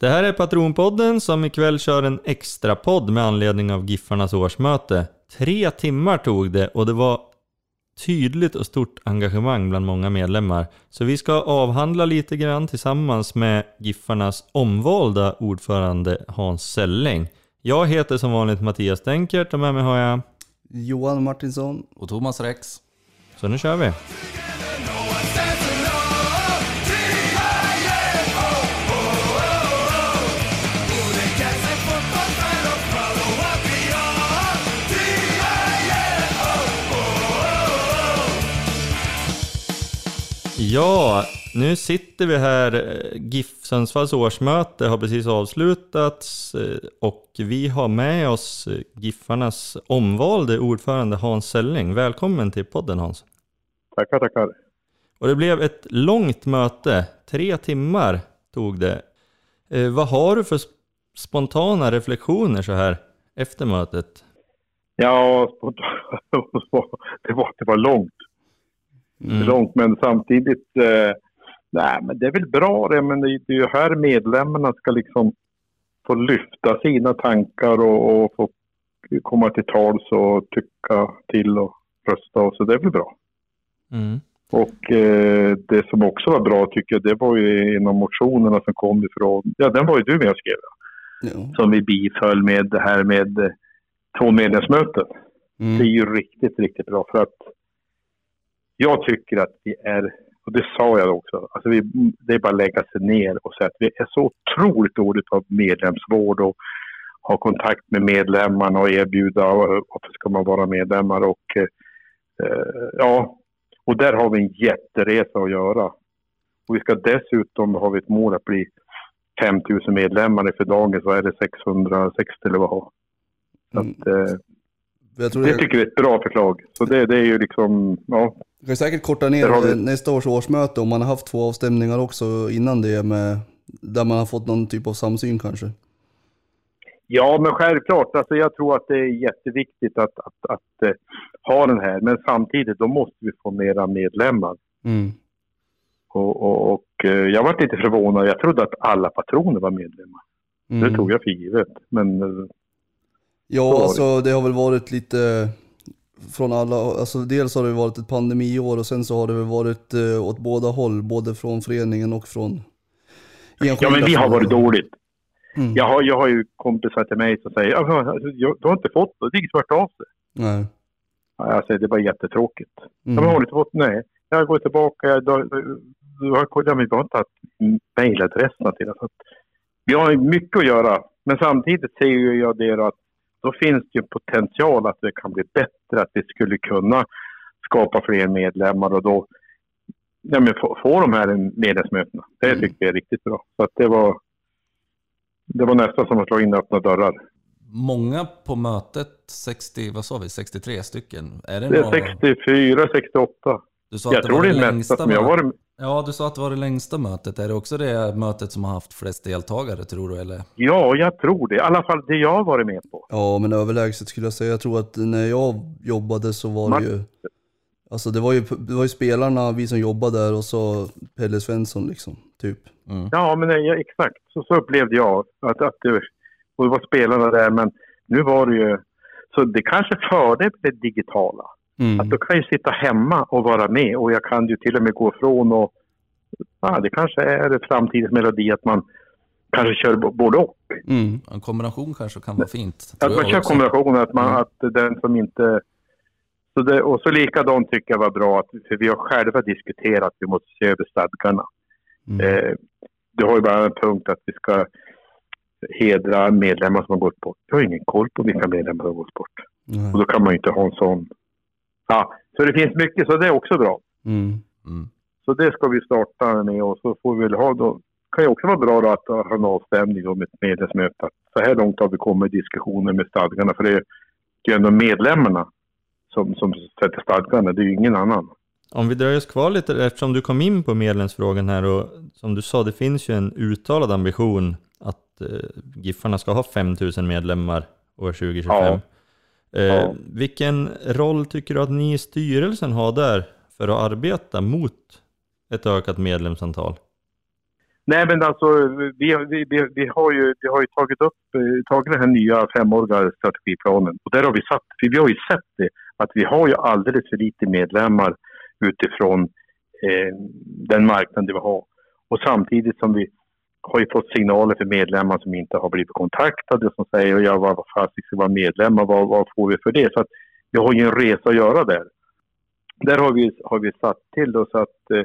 Det här är Patronpodden som ikväll kör en extra podd med anledning av Giffarnas årsmöte. Tre timmar tog det och det var tydligt och stort engagemang bland många medlemmar. Så vi ska avhandla lite grann tillsammans med Giffarnas omvalda ordförande Hans Selling. Jag heter som vanligt Mattias Denkert och med mig har jag... Johan Martinsson. Och Thomas Rex. Så nu kör vi. Ja, nu sitter vi här. GIF Sundsvalls årsmöte har precis avslutats eh, och vi har med oss Giffarnas omvalde ordförande Hans Selling. Välkommen till podden Hans. Tackar, tackar. Och det blev ett långt möte, tre timmar tog det. Eh, vad har du för spontana reflektioner så här efter mötet? Ja, det var, det var långt. Mm. Långt, men samtidigt, eh, nej men det är väl bra det, men det, är ju här medlemmarna ska liksom få lyfta sina tankar och, och få komma till tals och tycka till och rösta och så det är väl bra. Mm. Och eh, det som också var bra tycker jag, det var ju en av motionerna som kom ifrån, ja den var ju du med och skrev. Ja. Som vi biföll med det här med eh, två medlemsmöten. Mm. Det är ju riktigt, riktigt bra för att jag tycker att vi är, och det sa jag också, alltså vi, det är bara att lägga sig ner och säga att vi är så otroligt dåligt av medlemsvård och ha kontakt med medlemmarna och erbjuda varför ska man vara medlemmar och eh, ja, och där har vi en jätteresa att göra. Och vi ska dessutom, har vi ett mål att bli 5000 medlemmar för dagen så är det 660 eller vad har. Så att, mm. eh, det, det tycker vi är ett bra förslag. Så det, det är ju liksom, ja. Vi kan säkert korta ner vi... nästa års årsmöte om man har haft två avstämningar också innan det med, där man har fått någon typ av samsyn kanske. Ja, men självklart. Alltså jag tror att det är jätteviktigt att, att, att, att uh, ha den här. Men samtidigt, då måste vi få mera medlemmar. Mm. Och, och, och uh, jag var lite förvånad. Jag trodde att alla patroner var medlemmar. Mm. Det tog jag för givet. Men... Ja, alltså det har väl varit lite från alla, alltså dels har det varit ett pandemiår och sen så har det väl varit eh, åt båda håll, både från föreningen och från enskilda. Ja, men vi har varit dåligt. Mm. Jag, har, jag har ju kompisar till mig som säger, alltså, du har inte fått det, det som har av sig. Nej. Ja, jag säger, det bara jättetråkigt. Mm. Jag har inte fått, nej. Jag går tillbaka, jag, du, du har, ja, vi har inte haft mejladresserna till det. Vi har mycket att göra, men samtidigt ser jag det att då finns det ju potential att det kan bli bättre, att vi skulle kunna skapa fler medlemmar och då ja, men få, få de här medlemsmötena. Det mm. tycker jag är riktigt bra. Så att det var, det var nästan som att slå in öppna dörrar. Många på mötet, 60, vad sa vi, 63 stycken? Är det, det är några... 64, 68. Du sa jag att tror det är nästan som jag varit Ja, du sa att det var det längsta mötet. Är det också det mötet som har haft flest deltagare, tror du? Eller? Ja, jag tror det. I alla fall det jag har varit med på. Ja, men överlägset skulle jag säga. Jag tror att när jag jobbade så var Man... det ju... Alltså det var ju, det var ju spelarna, vi som jobbade där och så Pelle Svensson liksom, typ. Mm. Ja, men ja, exakt. Så, så upplevde jag att, att det, och det var spelarna där, men nu var det ju... Så det kanske förde det digitala. Mm. Att då kan jag sitta hemma och vara med och jag kan ju till och med gå ifrån och... Ja, det kanske är framtidens melodi att man kanske kör både och. Mm. En kombination kanske kan vara fint. Att man kör kombinationen, att, man, mm. att den som inte... Så det, och så likadant tycker jag var bra, att, för vi har själva diskuterat att vi måste se över stadgarna. Mm. Eh, du har ju bara en punkt att vi ska hedra medlemmar som har gått bort. Jag har ingen koll på vilka medlemmar som har gått bort. Mm. Och då kan man ju inte ha en sån Ja, så det finns mycket, så det är också bra. Mm. Mm. Så det ska vi starta med och så får vi väl ha då. Det kan ju också vara bra då att ha en avstämning med ett medlemsmöte. Så här långt har vi kommit i diskussioner med stadgarna för det är ju ändå medlemmarna som, som sätter stadgarna, det är ju ingen annan. Om vi dröjer oss kvar lite, eftersom du kom in på medlemsfrågan här och som du sa, det finns ju en uttalad ambition att eh, Giffarna ska ha 5000 medlemmar år 2025. Ja. Eh, Vilken roll tycker du att ni i styrelsen har där för att arbeta mot ett ökat medlemsantal? Nej, men alltså vi, vi, vi, vi, har, ju, vi har ju tagit upp tagit den här nya femåriga strategiplanen och där har vi satt, för vi har ju sett det, att vi har ju alldeles för lite medlemmar utifrån eh, den marknaden vi har. Och samtidigt som vi har ju fått signaler för medlemmar som inte har blivit kontaktade som säger ja, vad, vad ska vara medlemmar, vad, vad får vi för det? Så att vi har ju en resa att göra där. Där har vi, har vi satt till då så att eh,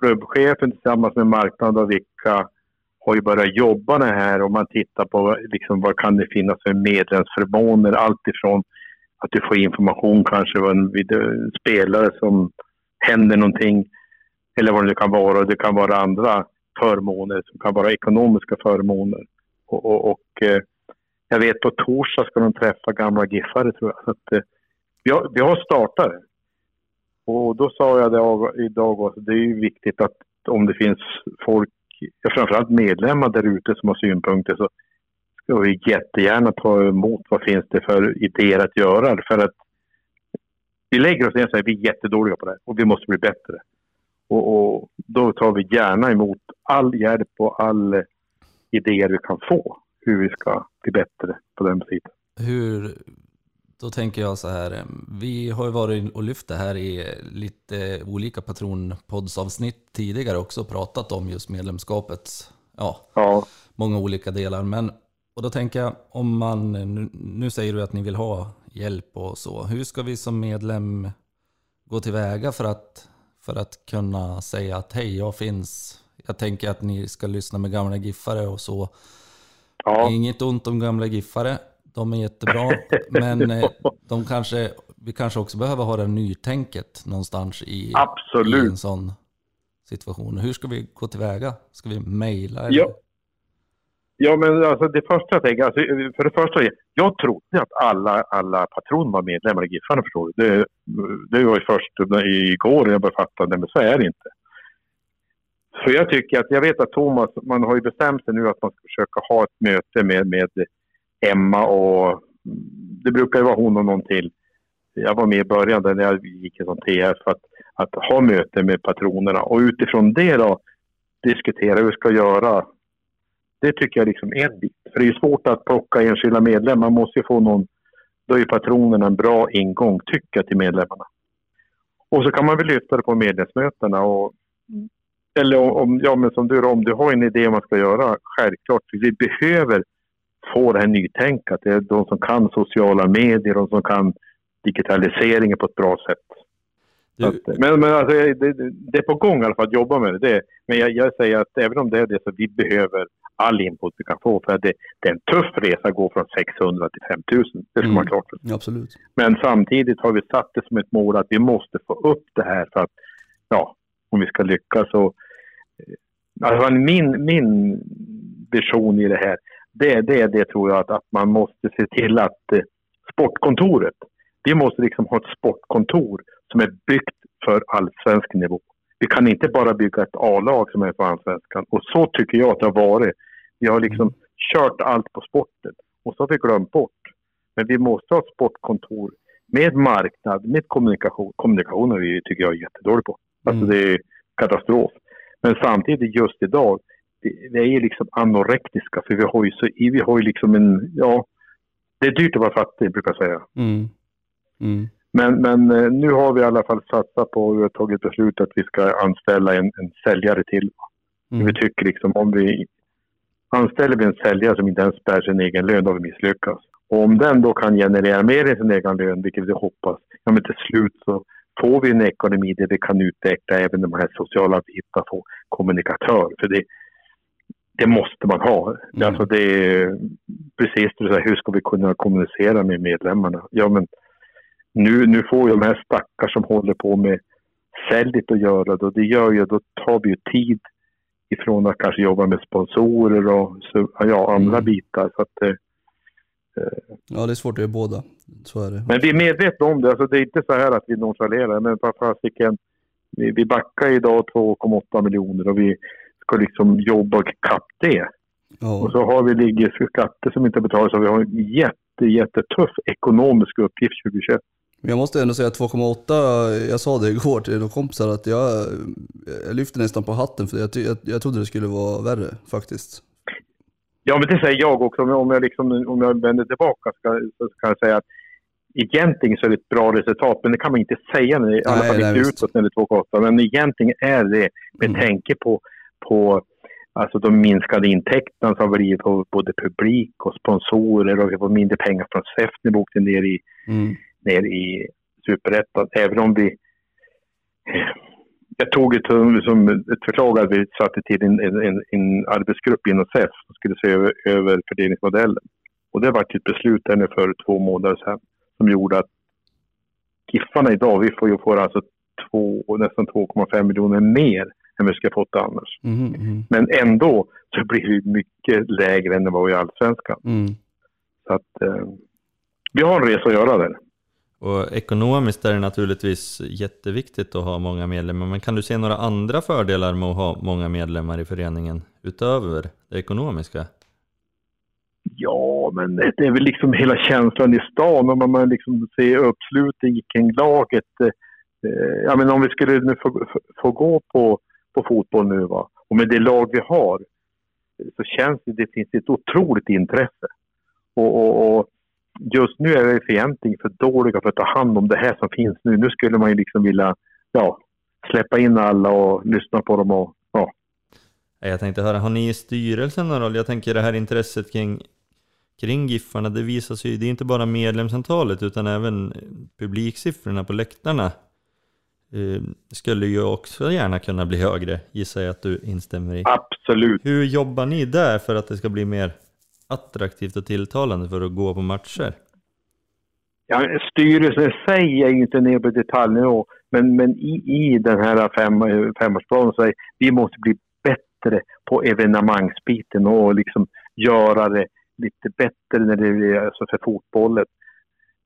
klubbchefen tillsammans med marknaden och vilka har ju börjat jobba med det här och man tittar på liksom, vad kan det finnas för medlemsförmåner. Allt ifrån att du får information kanske vid eh, spelare som händer någonting eller vad det kan vara. Det kan vara andra förmåner som kan vara ekonomiska förmåner. Och, och, och eh, jag vet på torsdag ska de träffa gamla Giffare tror jag. Så att, eh, vi, har, vi har startare. Och då sa jag det idag också, det är ju viktigt att om det finns folk, framförallt medlemmar där ute som har synpunkter så ska vi jättegärna ta emot vad finns det för idéer att göra. För att vi lägger oss ner och säger att vi är jättedåliga på det och vi måste bli bättre. Och, och, då tar vi gärna emot all hjälp och all idéer vi kan få hur vi ska bli bättre på den sidan. Hur, då tänker jag så här, vi har ju varit och lyft det här i lite olika patronpoddsavsnitt tidigare också pratat om just medlemskapets, ja, ja. många olika delar. Men, och då tänker jag, om man, nu, nu säger du att ni vill ha hjälp och så, hur ska vi som medlem gå tillväga för att för att kunna säga att hej, jag finns. Jag tänker att ni ska lyssna med gamla giffare och så. Ja. Inget ont om gamla giffare, de är jättebra, men eh, de kanske, vi kanske också behöver ha det nytänket någonstans i, Absolut. i en sån situation. Hur ska vi gå tillväga? Ska vi mejla? Ja. Ja, men alltså det första jag tänker, alltså, för det första, jag trodde att alla, alla patroner var medlemmar i Giffarna förstår du. Det, det var ju först igår jag började fatta det, men så är det inte. Så jag tycker att, jag vet att Thomas, man har ju bestämt sig nu att man ska försöka ha ett möte med, med Emma och mm, det brukar ju vara hon och någon till. Jag var med i början när jag gick som TF att, att ha möte med patronerna och utifrån det då diskutera hur vi ska göra det tycker jag liksom är en bit. För det är svårt att plocka enskilda medlemmar. Man måste ju få någon... Då är patronerna en bra ingång, tycker till medlemmarna. Och så kan man väl lyfta det på medlemsmötena. Och, eller om, ja, men som du, om du har en idé om vad man ska göra, självklart. Vi behöver få det här nytänkat. Det är de som kan sociala medier, de som kan digitaliseringen på ett bra sätt. Du... Att, men men alltså, det, det, är på gång i alla fall att jobba med det. det men jag, jag, säger att även om det är det så vi behöver all input vi kan få. För det, det är en tuff resa att gå från 600 till 5000. Det ska mm. man klart för. Absolut. Men samtidigt har vi satt det som ett mål att vi måste få upp det här för att, ja, om vi ska lyckas. Och, eh, alltså min, min vision i det här, det, det det tror jag att, att man måste se till att eh, sportkontoret, vi måste liksom ha ett sportkontor som är byggt för allsvensk nivå. Vi kan inte bara bygga ett A-lag som är på allsvenskan. Och så tycker jag att det har varit. Vi har liksom mm. kört allt på sporten och så har vi glömt bort. Men vi måste ha ett sportkontor med marknad, med kommunikation. Kommunikation vi, tycker jag är jättedålig på. Alltså mm. det är katastrof. Men samtidigt just idag, vi är ju liksom anorektiska för vi har ju, så, vi har ju liksom en, ja, det är dyrt att vara fattig brukar jag säga. Mm. Mm. Men, men eh, nu har vi i alla fall satsat på och tagit beslut att vi ska anställa en, en säljare till. Mm. Vi tycker liksom om vi Anställer vi en säljare som inte ens bär sin egen lön, då har vi misslyckats. Och om den då kan generera mer än sin egen lön, vilket vi hoppas, ja men till slut så får vi en ekonomi där vi kan utveckla även de här sociala bitarna, få kommunikatör. För det, det måste man ha. Mm. Alltså det är precis det, hur ska vi kunna kommunicera med medlemmarna? Ja men nu, nu får ju de här stackar som håller på med säljet att göra det och det gör ju, då tar vi ju tid ifrån att kanske jobba med sponsorer och ja, andra mm. bitar. Så att, eh, ja, det är svårt att göra båda. Så är det. Men vi är medvetna om det. Alltså, det är inte så här att vi nonchalerar. Men fasiken, vi, vi backar idag 2,8 miljoner och vi ska liksom jobba kapp det. Oh. Och så har vi ligger skatter som inte betalas och vi har en jätte, jättetuff ekonomisk uppgift 2021. Men jag måste ändå säga 2,8, jag sa det igår till några kompisar att jag, jag lyfter nästan på hatten för jag, jag, jag trodde det skulle vara värre faktiskt. Ja, men det säger jag också. Om jag, liksom, om jag vänder tillbaka ska, så kan jag säga att egentligen så är det ett bra resultat, men det kan man inte säga, när, i alla fall inte utåt när det är 2,8. Men egentligen är det med mm. tanke på, på alltså de minskade intäkterna som har blivit på både publik och sponsorer och vi får mindre pengar från SEF när vi åkte ner i, mm. Ner i Superettan. Även om vi... Jag tog ett, som ett förslag att vi satte till en, en, en arbetsgrupp inom SEF som skulle se över, över fördelningsmodellen. Och det var ett beslut där nu för två månader sedan som gjorde att Giffarna idag, vi får ju få alltså två, nästan 2,5 miljoner mer än vi ska fått annars. Mm, mm. Men ändå så blir det mycket lägre än det var i Allsvenskan. Mm. Så att eh, vi har en resa att göra där. Och ekonomiskt är det naturligtvis jätteviktigt att ha många medlemmar, men kan du se några andra fördelar med att ha många medlemmar i föreningen utöver det ekonomiska? Ja, men det är väl liksom hela känslan i stan. Om man liksom ser uppslutning kring laget. Eh, ja, men om vi skulle nu få, få gå på, på fotboll nu va? och med det lag vi har så känns det, det finns ett otroligt intresse. Och, och, och just nu är vi för egentligen för dåliga för att ta hand om det här som finns nu. Nu skulle man ju liksom vilja ja, släppa in alla och lyssna på dem och ja. Jag tänkte höra, har ni i styrelsen någon roll? Jag tänker det här intresset kring kring Giffarna, det visar sig det är inte bara medlemsantalet utan även publiksiffrorna på läktarna eh, skulle ju också gärna kunna bli högre, gissar jag att du instämmer i. Absolut. Hur jobbar ni där för att det ska bli mer attraktivt och tilltalande för att gå på matcher? Ja, styrelsen i sig är ju inte ner på detaljnivå, men, men i, i den här fem, femårsplanen så är vi måste bli bättre på evenemangsbiten och liksom göra det lite bättre när det gäller alltså för fotbollen.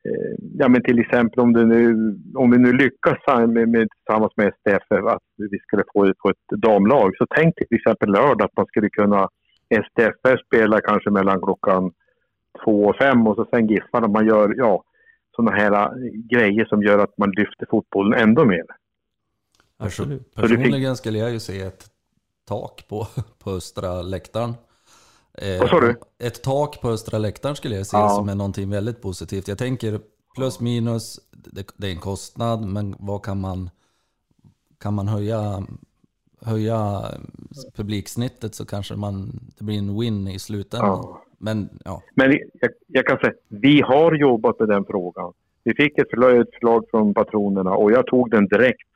Eh, ja, men till exempel om, det nu, om vi nu lyckas med, med, tillsammans med STF att vi skulle få, få ett damlag, så tänk till exempel lördag att man skulle kunna STF spela kanske mellan klockan två och fem och så sen Giffarna. Man gör ja, sådana här äh, grejer som gör att man lyfter fotbollen ändå mer. Absolut. Personligen skulle jag ju se ett tak på, på östra läktaren Eh, Vad sa du? Ett tak på östra läktaren skulle jag se ja. som är någonting väldigt positivt. Jag tänker plus minus, det, det, är en kostnad, men vad kan man, kan man höja, höja publiksnittet så kanske man, det blir en win i slutändan. Ja. Men, ja. men jag, jag, kan säga, vi har jobbat med den frågan. Vi fick ett förslag, från patronerna och jag tog den direkt.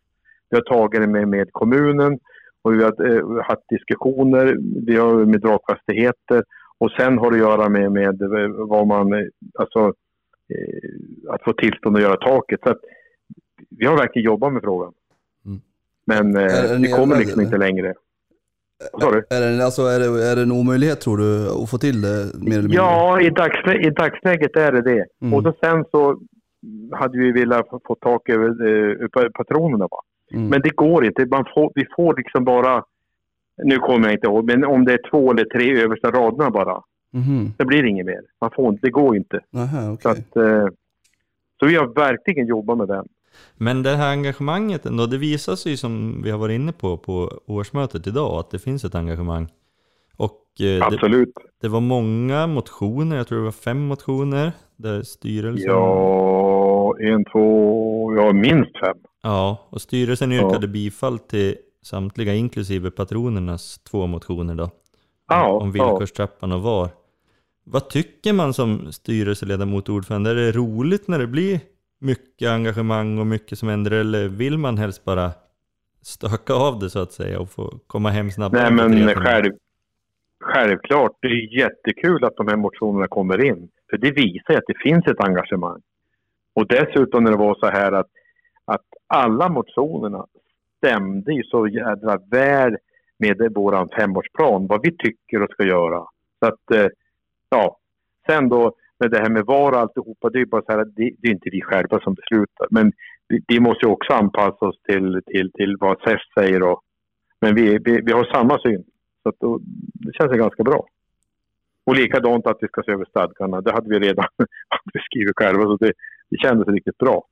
Vi har tagit det med, med kommunen och vi har eh, haft diskussioner vi har med drakfastigheter och sen har det att göra med, med eh, vad man, eh, alltså att få tillstånd att göra taket. Så att, vi har verkligen jobbat med frågan. Men eh, vi kommer liksom inte längre. Vad sa du? Är det, alltså, är, det, är det en omöjlighet tror du att få till det mer eller? Ja, i, dagsnä i dagsläget är det det. Mm. Och så sen så hade vi velat få tak över eh, patronerna. Va? Mm. Men det går inte. Man får, vi får liksom bara, nu kommer jag inte ihåg, men om det är två eller tre översta raderna bara. Mm. Det blir inget mer. Man får, det går inte. Aha, okay. så, att, eh, så vi har verkligen jobbat med den. Men det här engagemanget ändå, det visar sig som vi har varit inne på på årsmötet idag, att det finns ett engagemang. Och eh, Absolut. Det, det, var många motioner, jag tror det var fem motioner, där styrelsen... Ja, en, två, ja minst fem. Ja, och styrelsen yrkade ja. bifall till samtliga, inklusive patronernas två motioner då. Ja, om villkorstrappan och VAR. Vad tycker man som styrelseledamot och ordförande? Är det roligt när det blir mycket engagemang och mycket som händer eller vill man helst bara stöka av det så att säga och få komma hem snabbare? Nej men själv, självklart, det är jättekul att de här motionerna kommer in. För det visar att det finns ett engagemang. Och dessutom när det var så här att att alla motionerna stämde ju så jädra väl med vår femårsplan, vad vi tycker och ska göra. Så att, eh, ja. Sen då men det här med VAR och alltihopa, det är bara så här, det, det är inte vi själva som beslutar. Men vi, vi måste ju också anpassa oss till, till, till vad SEF säger. Och, men vi, vi, vi har samma syn. Så att det känns ganska bra. Och likadant att vi ska se över stadgarna. Det hade vi redan beskrivit själva, så det, det kändes riktigt bra.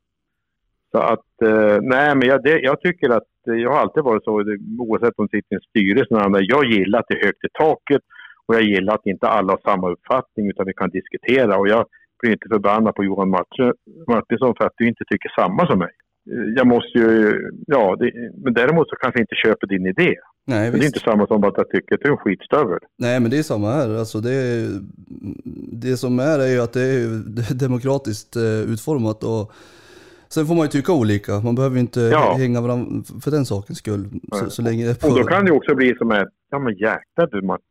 Så att, eh, nej men jag, det, jag tycker att, jag har alltid varit så, oavsett om det sitter i en styrelse eller andra, jag gillar att det är högt i taket och jag gillar att inte alla har samma uppfattning utan vi kan diskutera och jag blir inte förbannad på Johan Martin- Martinsson för att du inte tycker samma som mig. Jag måste ju, ja, det, men däremot så kanske jag inte köper din idé. Nej, det är inte samma som att jag tycker att du är en skitstövel. Nej men det är samma här. Alltså det, är, det som är är ju att det är demokratiskt eh, utformat och sen får man ju tycka olika. Man behöver ju inte Ja. hänga varandra för den sakens skull. Så, så länge det är på... Och då kan det ju också bli som att, ja men jäklar du Martin.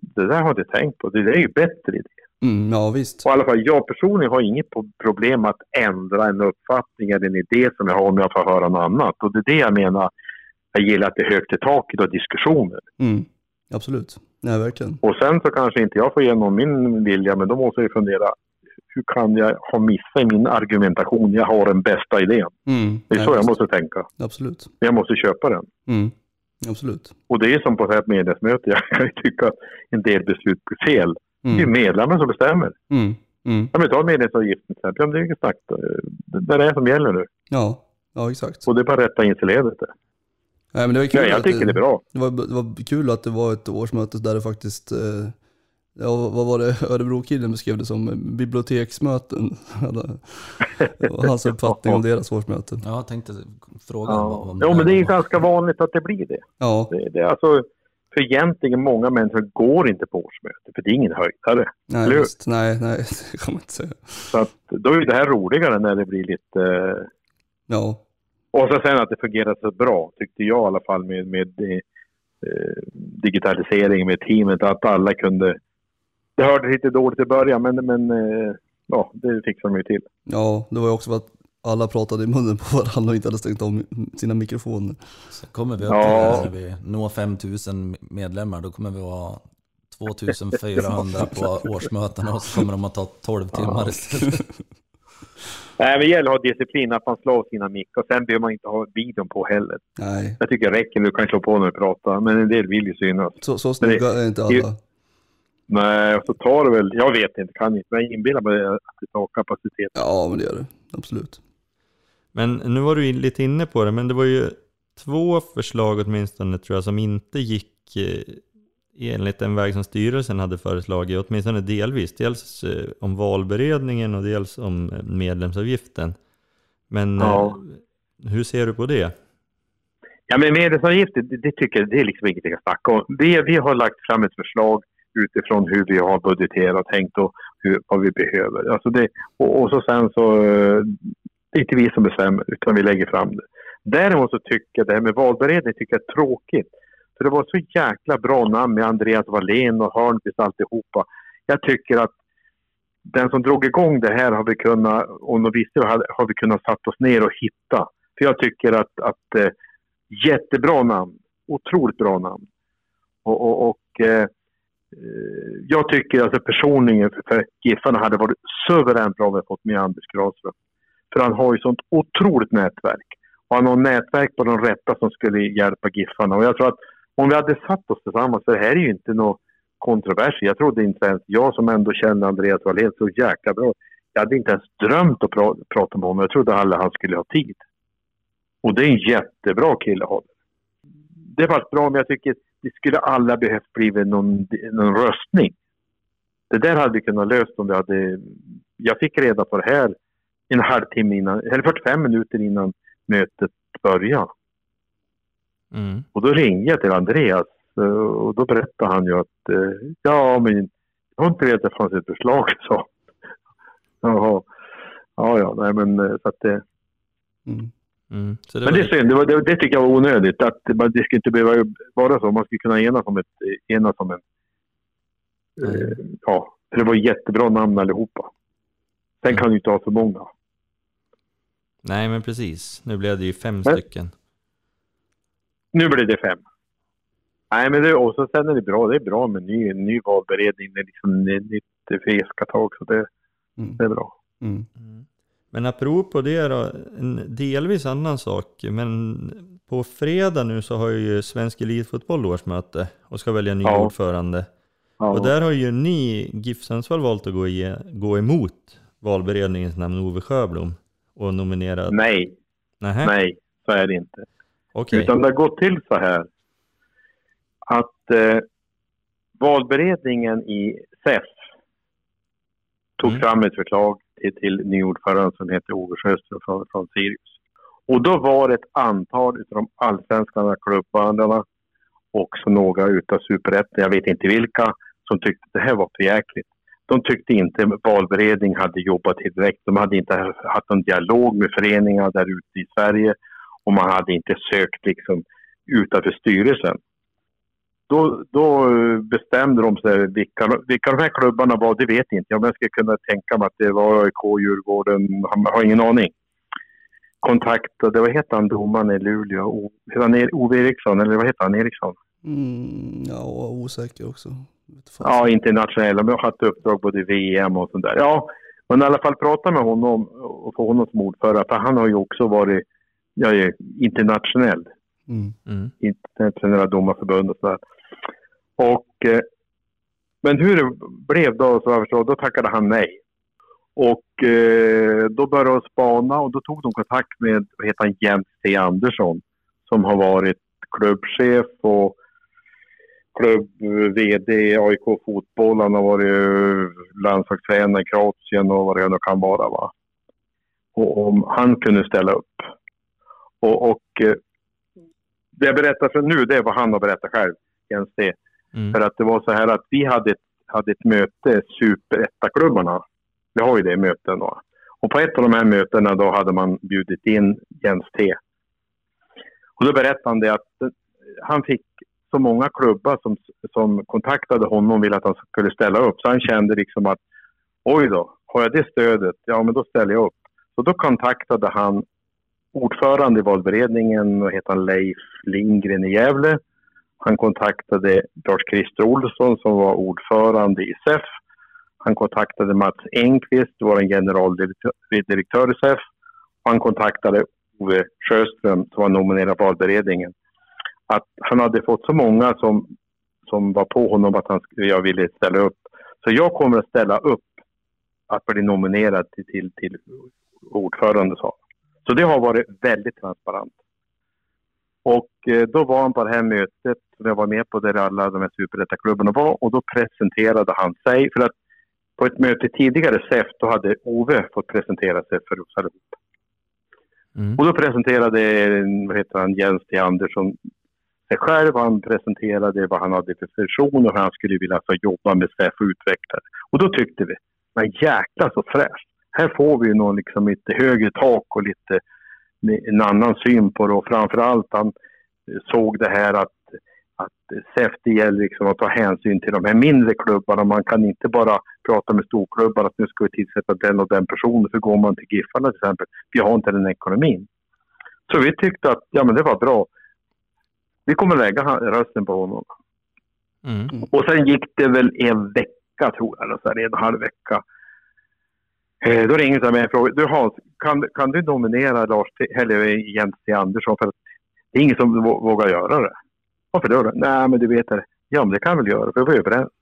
Det där har jag inte tänkt på. Det där är ju bättre idé. Mm, ja visst. Och i alla fall jag personligen har inget problem att ändra en uppfattning eller en idé som jag har om jag får höra något annat. Och det är det jag menar. Jag gillar att det är högt i taket och diskussioner. Mm, absolut. Nej verkligen. Och sen så kanske inte jag får igenom min vilja, men då måste jag fundera. Hur kan jag ha missat i min argumentation? Jag har den bästa idén. Mm, Det är nej, så jag måste tänka. Absolut. Jag måste köpa den. Mm, absolut. Och det är som på ett medlemsmöte. Jag kan ju tycka att en del beslut blir fel. Det är ju Mm, medlemmen som bestämmer. mm, mm. Om vi tar medlemsavgiften till exempel. Ja, men det är ju exakt det är det som gäller nu. Ja, ja exakt. Och det är bara att rätta in sig i ledet. där. Nej, men det var kul Ja, jag tycker det är bra. Det var, det var kul att det var ett årsmöte där det faktiskt, eh, ja vad var det Örebro-killen beskrev det som, biblioteksmöten. Var hans uppfattning om deras årsmöten. Ja, jag tänkte fråga Ja. om Jo, men det är ganska vanligt att det blir det. Ja, det, det är alltså, för egentligen många människor går inte på årsmöte, för det är ingen höjdare. nej visst, nej, nej, det kan man inte säga. Så att, då är det här roligare när det blir lite... eh, Ja, Och så sen att det fungerar så bra, tyckte jag i alla fall med, med eh, digitalisering med teamet, att alla kunde... Det hördes lite dåligt i början, men, men eh, ja, det fixar de ju till. ja, det var ju också för att alla pratade i munnen på varandra och inte hade stängt om sina mikrofoner. Så kommer vi upp Ja. till det här, när vi når 5000 medlemmar, då kommer vi vara 2400 på årsmötena och så kommer de att ta 12 timmar istället. Nej, men det gäller att ha disciplin, att man slår sina mickar. Och sen behöver man inte ha videon på heller. Nej, Jag tycker det räcker, du kan slå på när du pratar, men en del vill ju synas. så, så snygga är inte alla. Nej, och så tar det väl, jag vet inte, kan inte, men jag inbillar mig att det tar kapacitet. Ja, men det gör det. Absolut. Men nu var du lite inne på det, men det var ju två förslag åtminstone tror jag som inte gick eh, enligt den väg som styrelsen hade föreslagit, åtminstone delvis. Dels eh, om valberedningen och dels om eh, medlemsavgiften. Men Ja. hur ser du på det? Ja, men medlemsavgifter, det, det tycker jag, det är liksom ingenting att snacka om. Vi, vi har lagt fram ett förslag utifrån hur vi har budgeterat och tänkt och hur, vad vi behöver. Alltså det, och, och så sen så, eh, det är inte vi som bestämmer, utan vi lägger fram det. Däremot så tycker jag det här med valberedning tycker jag är tråkigt. För det var så jäkla bra namn med Andreas Wallén och Hörnqvist alltihopa. Jag tycker att den som drog igång det här har vi kunnat, om de visste det, har vi kunnat satt oss ner och hitta. För jag tycker att, att eh, jättebra namn, otroligt bra namn. Och, och, och eh, Eh, jag tycker alltså personligen för, Giffarna hade varit suveränt bra om vi fått med Anders Granström. För han har ju sånt otroligt nätverk. Och han har nätverk på de rätta som skulle hjälpa Giffarna. Och jag tror att om vi hade satt oss tillsammans, för det här är ju inte något kontrovers. Jag trodde inte ens, jag som ändå känner Andreas Wallén så jäkla bra. Jag hade inte ens drömt att pra, prata med honom. Jag trodde aldrig han skulle ha tid. Och det är en jättebra kille att ha. Det är faktiskt bra, men jag tycker det skulle alla behövt blivit någon, någon röstning. Det där hade vi kunnat löst om vi hade... Jag fick reda på det här en halvtimme innan, eller 45 minuter innan mötet började. Mm. Och då ringde jag till Andreas eh, och då berättade han ju att eh, ja, men jag har inte vetat att det fanns ett förslag, så. Jaha. Ja, ja, nej men eh, så att det... Mm. Mm. Så det Men det är synd, det, var, det, det tycker jag var onödigt. Att det, det skulle inte behöva vara så. Man skulle kunna enas om, ett, enas om en... Eh, ja, för det var jättebra namn allihopa. Sen kan du inte ha för många. Nej men precis, nu blev det ju fem Nej. stycken. Nu blir det fem. Nej, men det, och så sen är det bra. Det är bra med ny, ny valberedning. Det är liksom ny- nytt fiskatag. Så det, Mm. det är bra. Mm. Men apropå det då, en delvis annan sak. Men på fredag nu så har ju Svensk Elitfotboll årsmöte och ska välja ny Ja. ordförande. Ja. Och där har ju ni, GIF Sundsvall, valt att gå, i, gå emot valberedningens namn Ove Sjöblom. och nominerad? Nej, Nähä? nej, så är det inte. Okej. Utan det har gått till så här att eh, valberedningen i SEF tog Mm. fram ett förslag till, till ny ordförande som heter Ove Sjöström från, från Sirius. Och då var det ett antal utav de allsvenska klubbandarna och några utav superettan, jag vet inte vilka, som tyckte att det här var för jäkligt. De tyckte inte valberedning hade jobbat tillräckligt. De hade inte haft någon dialog med föreningar där ute i Sverige och man hade inte sökt liksom utanför styrelsen. Då, då eh, bestämde de sig, vilka, vilka de här klubbarna var, det vet inte jag, men jag skulle kunna tänka mig att det var AIK, Djurgården, jag har ingen aning. Kontaktade, vad heter han, domaren i Luleå? Han Ove Eriksson, eller vad heter han, Eriksson? Mm, ja, osäker också. Ja, internationella. Men jag har haft uppdrag både i VM och sånt där. Ja, men i alla fall prata med honom och få honom som ordförande. För han har ju också varit jag är internationell. Mm. Mm. Internationella domarförbund och sådär. Och, eh, men hur det blev då, så jag förstår, då tackade han nej. Och eh, då började de spana och då tog de kontakt med, vad heter han, Jens T. Andersson. Som har varit klubbchef och klubb-VD i AIK Fotboll. Han har varit eh, landslagstränare i Kroatien och vad det nu kan vara. Va? Och om han kunde ställa upp. Och, och eh, det jag berättar för nu, det är vad han har berättat själv, Jens T. Mm. För att det var så här att vi hade ett, hade ett möte, superettaklubbarna. Vi har ju det möten då. Och på ett av de här mötena då hade man bjudit in Jens T. Och då berättade han det att eh, han fick så många klubbar som, som kontaktade honom och ville att han skulle ställa upp. Så han kände liksom att oj då, har jag det stödet, ja men då ställer jag upp. Så då kontaktade han ordförande i valberedningen, och heter han, Leif Lindgren i Gävle. Han kontaktade Lars-Christer Olsson som var ordförande i SEF. Han kontaktade Mats Engqvist, vår generaldirektör i SEF. Han kontaktade Ove Sjöström som var nominerad på valberedningen. Att han hade fått så många som, som var på honom att han, jag ville ställa upp. Så jag kommer att ställa upp att bli nominerad till, till, till ordförande. sa så det har varit väldigt transparent. Och eh, då var han på det här mötet som jag var med på där alla de här superettaklubbarna var och då presenterade han sig. För att på ett möte tidigare, SEF, då hade Ove fått presentera sig för oss allihop. Mm. Och då presenterade vad heter han, Jens T. Andersson sig själv. Han presenterade vad han hade för person och hur han skulle vilja få jobba med SEF och utveckla. Och då tyckte vi, men jäkla så fräscht. Här får vi ju någon liksom lite högre tak och lite en annan syn på det. Och framförallt han såg det här att, att SEF det gäller liksom att ta hänsyn till de här mindre klubbarna. Man kan inte bara prata med storklubbar att nu ska vi tillsätta den och den personen. För går man till Giffarna till exempel, vi har inte den ekonomin. Så vi tyckte att ja, men det var bra. Vi kommer lägga rösten på honom. Mm. Och sen gick det väl en vecka tror jag, eller så här, en halv vecka. Eh, då ringer jag mig och frågar du Hans, kan, kan du nominera Lars T, eller eh, Jens T. Andersson? För att det är ingen som vågar göra det. Varför då? Nej, men du vet det. Ja, men det kan jag väl göra, för vi var överens.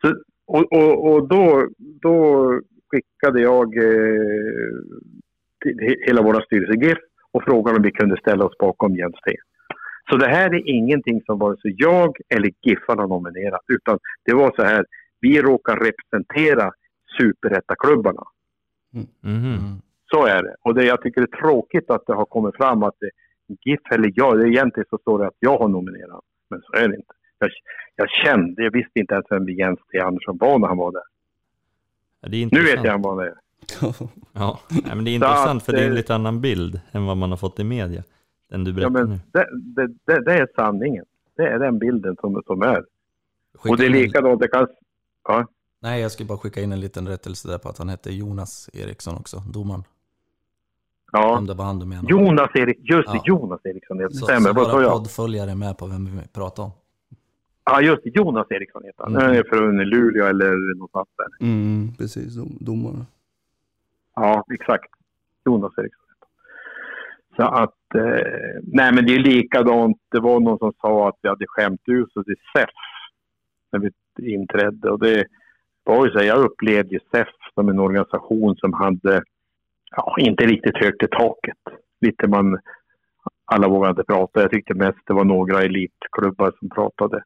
Så, och och, och då, då skickade jag eh, till hela vår styrelse GIF och frågade om vi kunde ställa oss bakom Jens T. Så det här är ingenting som vare sig jag eller Giffarna har nominerat, utan det var så här, vi råkar representera superettaklubbarna. Mhm. Mm. Så är det. Och det, jag tycker det är tråkigt att det har kommit fram att det, GIF eller jag, det egentligen så står det att jag har nominerat. Men så är det inte. Jag, jag kände, jag visste inte ens vem Jens T. Andersson var när han var där. Ja, det är Nu vet jag vem han är. Ja, Nej, men det är intressant att, för det är en eh, lite annan bild än vad man har fått i media. Den du Ja, berättar men nu. det, det, det, det är sanningen. Det är den bilden som, som är. Skicka Och det är likadant, det kan... Ja, Nej, jag skulle bara skicka in en liten rättelse där på att han hette Jonas Eriksson också, domaren. ja. Om det var han du menade. Jonas Erik, just det, Ja. Jonas Eriksson. Det så, stämmer, så våra jag? poddföljare är med på vem vi pratar om. Ja, just det, Jonas Eriksson heter han. Mm. Han är från Luleå eller någonstans där. Mm, precis, dom, domare. Ja, exakt. Jonas Eriksson. Så att, eh, nej men det är likadant. Det var någon som sa att vi hade skämt ut oss i SEF när vi inträdde. Och det var ju så här, jag upplevde ju SEF som en organisation som hade ja, inte riktigt högt i taket. Lite man, alla vågade inte prata. Jag tyckte mest det var några elitklubbar som pratade.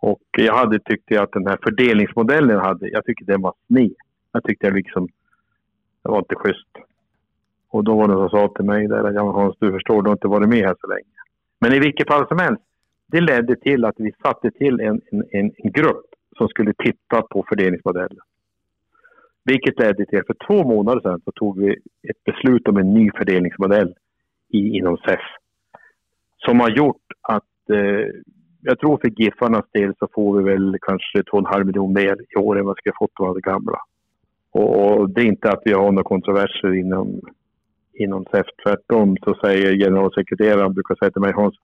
Och jag hade tyckt att den här fördelningsmodellen jag hade, jag tyckte den var sned. Jag tyckte jag liksom, det var inte schysst. Och då var det som sa till mig där, ja Hans du förstår, du har inte varit med här så länge. Men i vilket fall som helst, det ledde till att vi satte till en, en, en grupp som skulle titta på fördelningsmodellen. Vilket ledde till att för två månader sedan så tog vi ett beslut om en ny fördelningsmodell i, inom SEF. Som har gjort att eh, jag tror för Giffarnas del så får vi väl kanske 2,5 miljoner mer i år än vad vi skulle fått av det gamla. Och, och, det är inte att vi har några kontroverser inom, inom SEF. Tvärtom så säger generalsekreteraren, brukar säga till mig Hans,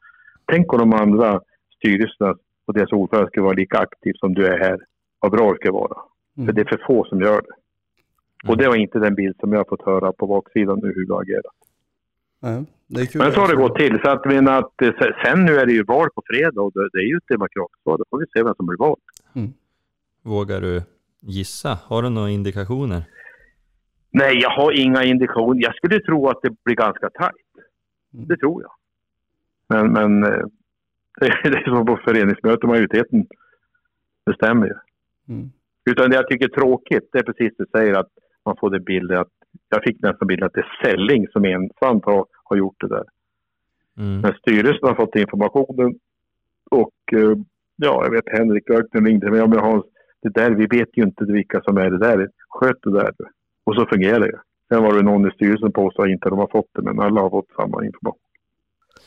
tänk om de andra styrelserna och deras ordförande skulle vara lika aktiv som du är här. Vad bra det ska vara. Mm. För det är för få som gör det. Mm. Och det var inte den bild som jag har fått höra på baksidan nu hur du agerat. Mm. Men så har det gått till. Så att, men att, eh, sen nu är det ju val på fredag och det, det är ju ett demokratiskt val. Då får vi se vem som blir vald. Mm. Vågar du gissa? Har du några indikationer? Nej, jag har inga indikationer. Jag skulle tro att det blir ganska tajt. Mm. Det tror jag. Men, men eh, det är som på föreningsmöte, majoriteten bestämmer ju. Mm. Utan det jag tycker är tråkigt, det är precis det du säger, att man får det bilden att jag fick nästan bilden att det är Selling som ensamt har, har gjort det där. Mm. Men styrelsen har fått informationen och eh, ja, jag vet Henrik Öknen ringde mig. Ja, Hans, det där, vi vet ju inte vilka som är det där. Sköt det där. Och så fungerar det. Sen var det någon i styrelsen påstod att inte de har fått det, men alla har fått samma information.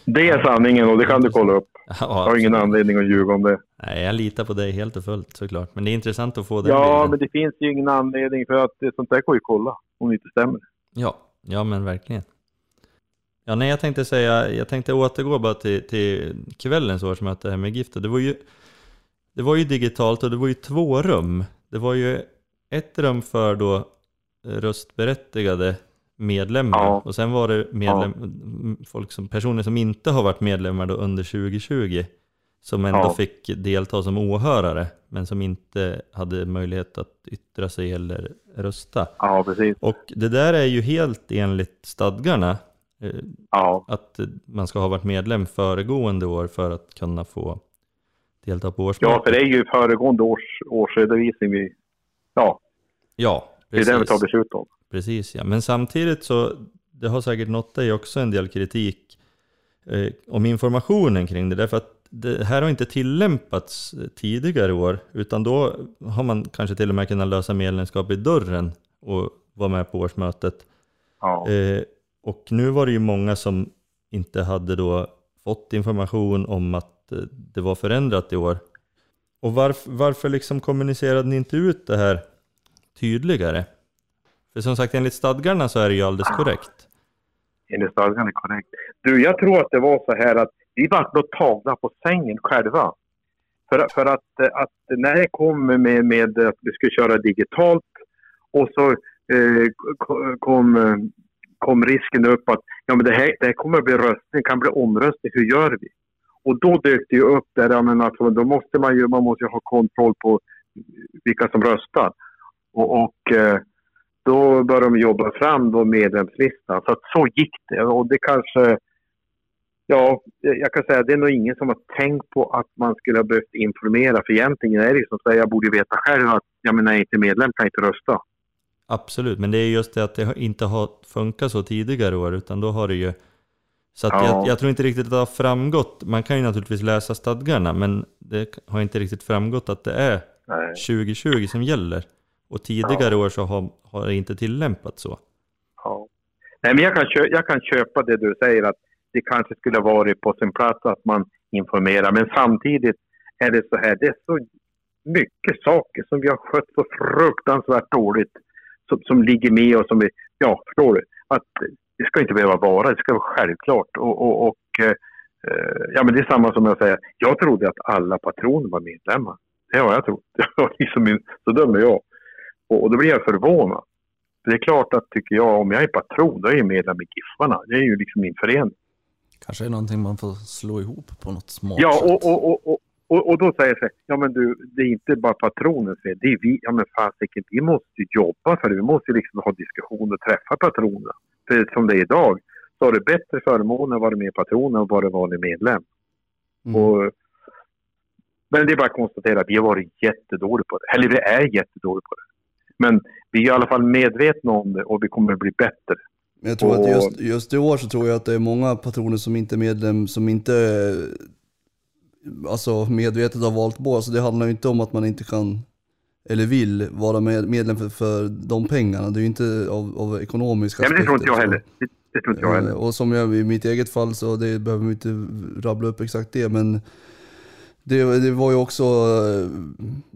Det är sanningen och det kan du kolla upp. Ja, jag har ingen anledning att ljuga om det. Nej, jag litar på dig helt och fullt såklart. Men det är intressant att få den Ja, bilden. men det finns ju ingen anledning för att sånt där går ju kolla om det inte stämmer. Ja, ja men verkligen. Ja, nej, jag tänkte säga, jag tänkte återgå bara till, till kvällens årsmöte här med Gifta. Det var ju, det var ju digitalt och det var ju två rum. Det var ju ett rum för då röstberättigade medlemmar ja. och sen var det medlem, ja. folk som, personer som inte har varit medlemmar då under 2020 som ändå ja. fick delta som åhörare men som inte hade möjlighet att yttra sig eller rösta. Ja, precis. Och det där är ju helt enligt stadgarna. Eh, ja. Att man ska ha varit medlem föregående år för att kunna få delta på årsmötet. Ja, för det är ju föregående års årsredovisning vi... Ja. Ja, precis. Det är det vi tar beslut om. Precis, ja. Men samtidigt så, det har säkert nått dig också en del kritik eh, om informationen kring det. Därför att det här har inte tillämpats tidigare år, utan då har man kanske till och med kunnat lösa medlemskap i dörren och vara med på årsmötet. Ja. Eh, och nu var det ju många som inte hade då fått information om att eh, det var förändrat i år. Och varför, varför liksom kommunicerade ni inte ut det här tydligare? För som sagt, enligt stadgarna så är det ju alldeles korrekt. Enligt stadgarna är korrekt. Du, jag tror att det var så här att vi var nog tagna på sängen själva. För, för att, att när det kom med, med att vi skulle köra digitalt och så eh, kom, kom risken upp att ja, men det, här, det här kommer att bli röstning, kan bli omröstning, hur gör vi? Och då dök det ju upp där, ja, men alltså, då måste man ju, man måste ha kontroll på vilka som röstar. Och, och eh, då började de jobba fram då medlemslistan. Så så gick det. Och det kanske... Ja, jag kan säga att det är nog ingen som har tänkt på att man skulle ha behövt informera. För egentligen är det som att jag borde veta själv att jag menar, jag inte medlem kan jag inte rösta. Absolut, men det är just det att det inte har funkat så tidigare år, utan då har det ju... Så att ja. jag, jag, tror inte riktigt att det har framgått. Man kan ju naturligtvis läsa stadgarna, men det har inte riktigt framgått att det är Nej. 2020 som gäller. Och tidigare ja. år så har, har det inte tillämpats så. Ja. Nej, men jag kan, köpa, jag kan köpa det du säger att det kanske skulle varit på sin plats att man informerar. Men samtidigt är det så här, det är så mycket saker som vi har skött så fruktansvärt dåligt som, som ligger med och som vi, ja förstår du, att det ska inte behöva vara, det ska vara självklart. Och, och, och eh, ja men det är samma som jag säger, jag trodde att alla patroner var medlemmar. Det har jag trott. liksom, så dömer jag. Och, och då blir jag förvånad. Det är klart att, tycker jag, om jag är patron, då är jag medlem i Giffarna. Det är ju liksom min förening. Kanske är någonting man får slå ihop på något smart ja, och, och, och, och, och, och då säger jag ja men du, det är inte bara patronens fel, det är vi, ja men fasiken, vi måste jobba för det, vi måste liksom ha diskussioner och träffa patronerna. För som det är idag, så har du bättre förmåner att vara med i patronen och vara vanlig medlem. Mm. Och, men det är bara att konstatera att vi har varit jättedåliga på det. Eller vi är jättedåliga på det. Men vi är i alla fall medvetna om det och vi kommer att bli bättre. Men jag tror och... att just, just i år så tror jag att det är många patroner som inte är medlem, som inte alltså medvetet har valt båda. Så det handlar ju inte om att man inte kan eller vill vara medlem för, för de pengarna. Det är ju inte av, av ekonomiska aspekter. Men det tror inte jag heller. Det, det tror inte jag heller. Och som jag i mitt eget fall så det behöver vi inte rabbla upp exakt det. Men det, det var ju också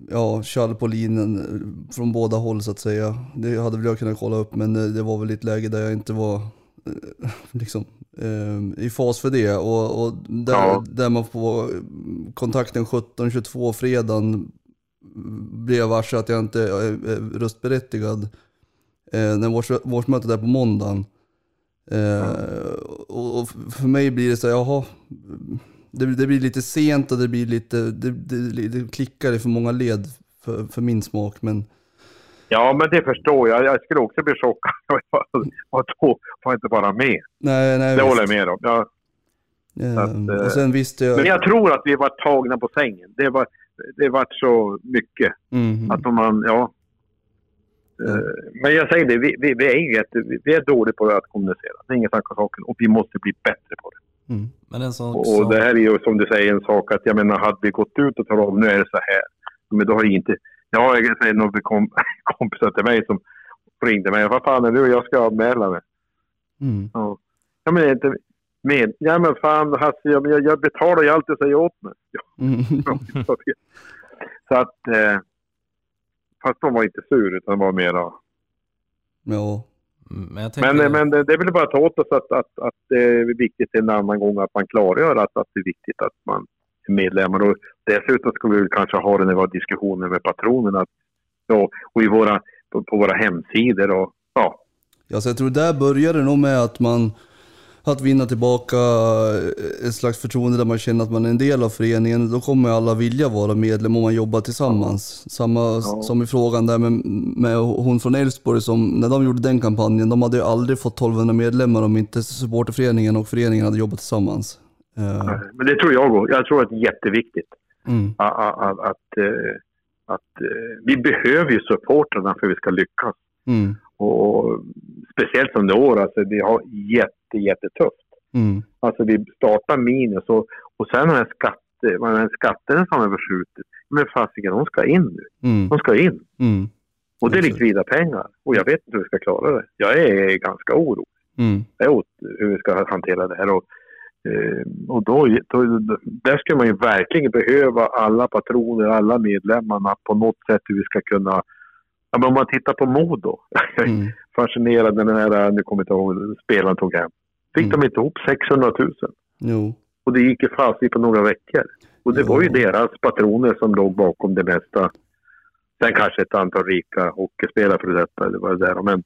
ja, kall på linen från båda håll så att säga. Det hade väl jag kunnat kolla upp men det var väl ett läge där jag inte var liksom, eh, i fas för det. Och, och där, ja. där man får kontakten 17.22 fredagen blev varse att jag inte är röstberättigad. Eh, när vårt, vårt är på måndagen. Eh, och, och, för mig blir det så här, jaha, det, det, blir lite sent och det blir lite, det, det, det klickar i för många led för, för min smak. Men, Ja, men det förstår jag. Jag skulle också bli chockad. Och då får jag inte vara med. Nej, nej, det visst. håller jag med om. Ja. Ja, att, och sen visste jag... Men jag tror att vi var tagna på sängen. Det var, det var så mycket. Mm. Att om man, ja. Mm. Men jag säger det, vi, vi, vi är jätte, vi är dåliga på att kommunicera. Det är inget snack om saken. Och vi måste bli bättre på det. Mm. Men en sån, och, och det här är ju som du säger en sak att jag menar, hade vi gått ut och talat om nu är det så här. Men då har ju inte Ja, jag säger några kom, kompisar till mig som ringde mig. Vad fan är du? Jag ska anmäla mig. Mm. Ja. ja, men inte med. Ja, men fan Hasse, jag, jag betalar ju allt du säger åt mig. Ja. Mm. Så att... Eh, fast de var inte sur, utan var mera... Ja. Men, tänker... men, men det, det vill bara ta åt oss att, att, att det är viktigt en annan gång att man klargör att, att det är viktigt att man medlemmar. Och dessutom ska vi kanske ha vi har diskussioner med patronerna ja, och i våra, på, på våra hemsidor. Och, ja. Ja, så jag tror där börjar det nog med att man att vinna tillbaka ett slags förtroende där man känner att man är en del av föreningen. Då kommer alla vilja vara medlem om man jobbar tillsammans. Samma ja. som i frågan där med, med hon från Elfsborg som, när de gjorde den kampanjen, de hade ju aldrig fått 1200 medlemmar om inte supporterföreningen och föreningen hade jobbat tillsammans. Uh. Men det tror jag också. Jag tror att det är jätteviktigt. Mm. Att, att, att, eh, att, eh, vi behöver ju supportrarna för att vi ska lyckas. Mm. Och speciellt under år, alltså vi har jätte, jättetufft. Mm. Alltså vi startar minus och, och sen har vad är skatterna som har förskjutit. Men fasiken, de ska in nu. Mm. De ska in. Mm. Och det är likvida pengar. Och jag vet inte hur vi ska klara det. Jag är ganska orolig. Mm. Jag hur vi ska hantera det här. Och Eh, och då, då, där skulle man ju verkligen behöva alla patroner, alla medlemmarna på något sätt hur vi ska kunna... Ja, men om man tittar på Modo. Mm. Fascinerad när den här, nu kommer jag inte ihåg, spelaren tog hem. Fick mm. de inte ihop 600 000? Jo. Och det gick ju fast på några veckor. Och det jo. var ju deras patroner som låg bakom det mesta. Sen kanske ett antal rika hockeyspelare för detta, eller vad det är. Men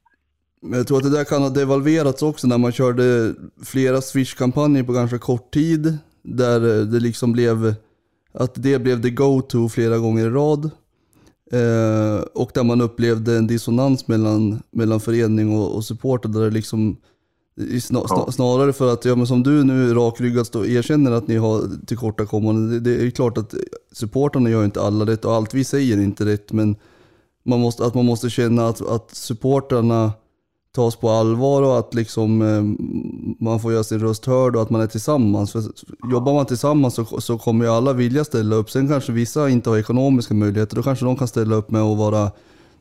men jag tror att det där kan ha devalverats också när man körde flera Swish-kampanjer på ganska kort tid. Där det liksom blev, att det blev the go-to flera gånger i rad. Eh, och där man upplevde en dissonans mellan, mellan förening och, och supporter. Där det liksom, sna, sna, snarare för att, ja men som du nu rakryggat och erkänner att ni har tillkortakommanden. Det, det är klart att supporterna gör inte alla rätt och allt vi säger är inte rätt. Men man måste, att man måste känna att, att supporterna tas på allvar och att liksom, eh, man får göra sin röst hörd och att man är tillsammans. För jobbar man tillsammans så, så kommer ju alla vilja ställa upp. Sen kanske vissa inte har ekonomiska möjligheter. Då kanske de kan ställa upp med att vara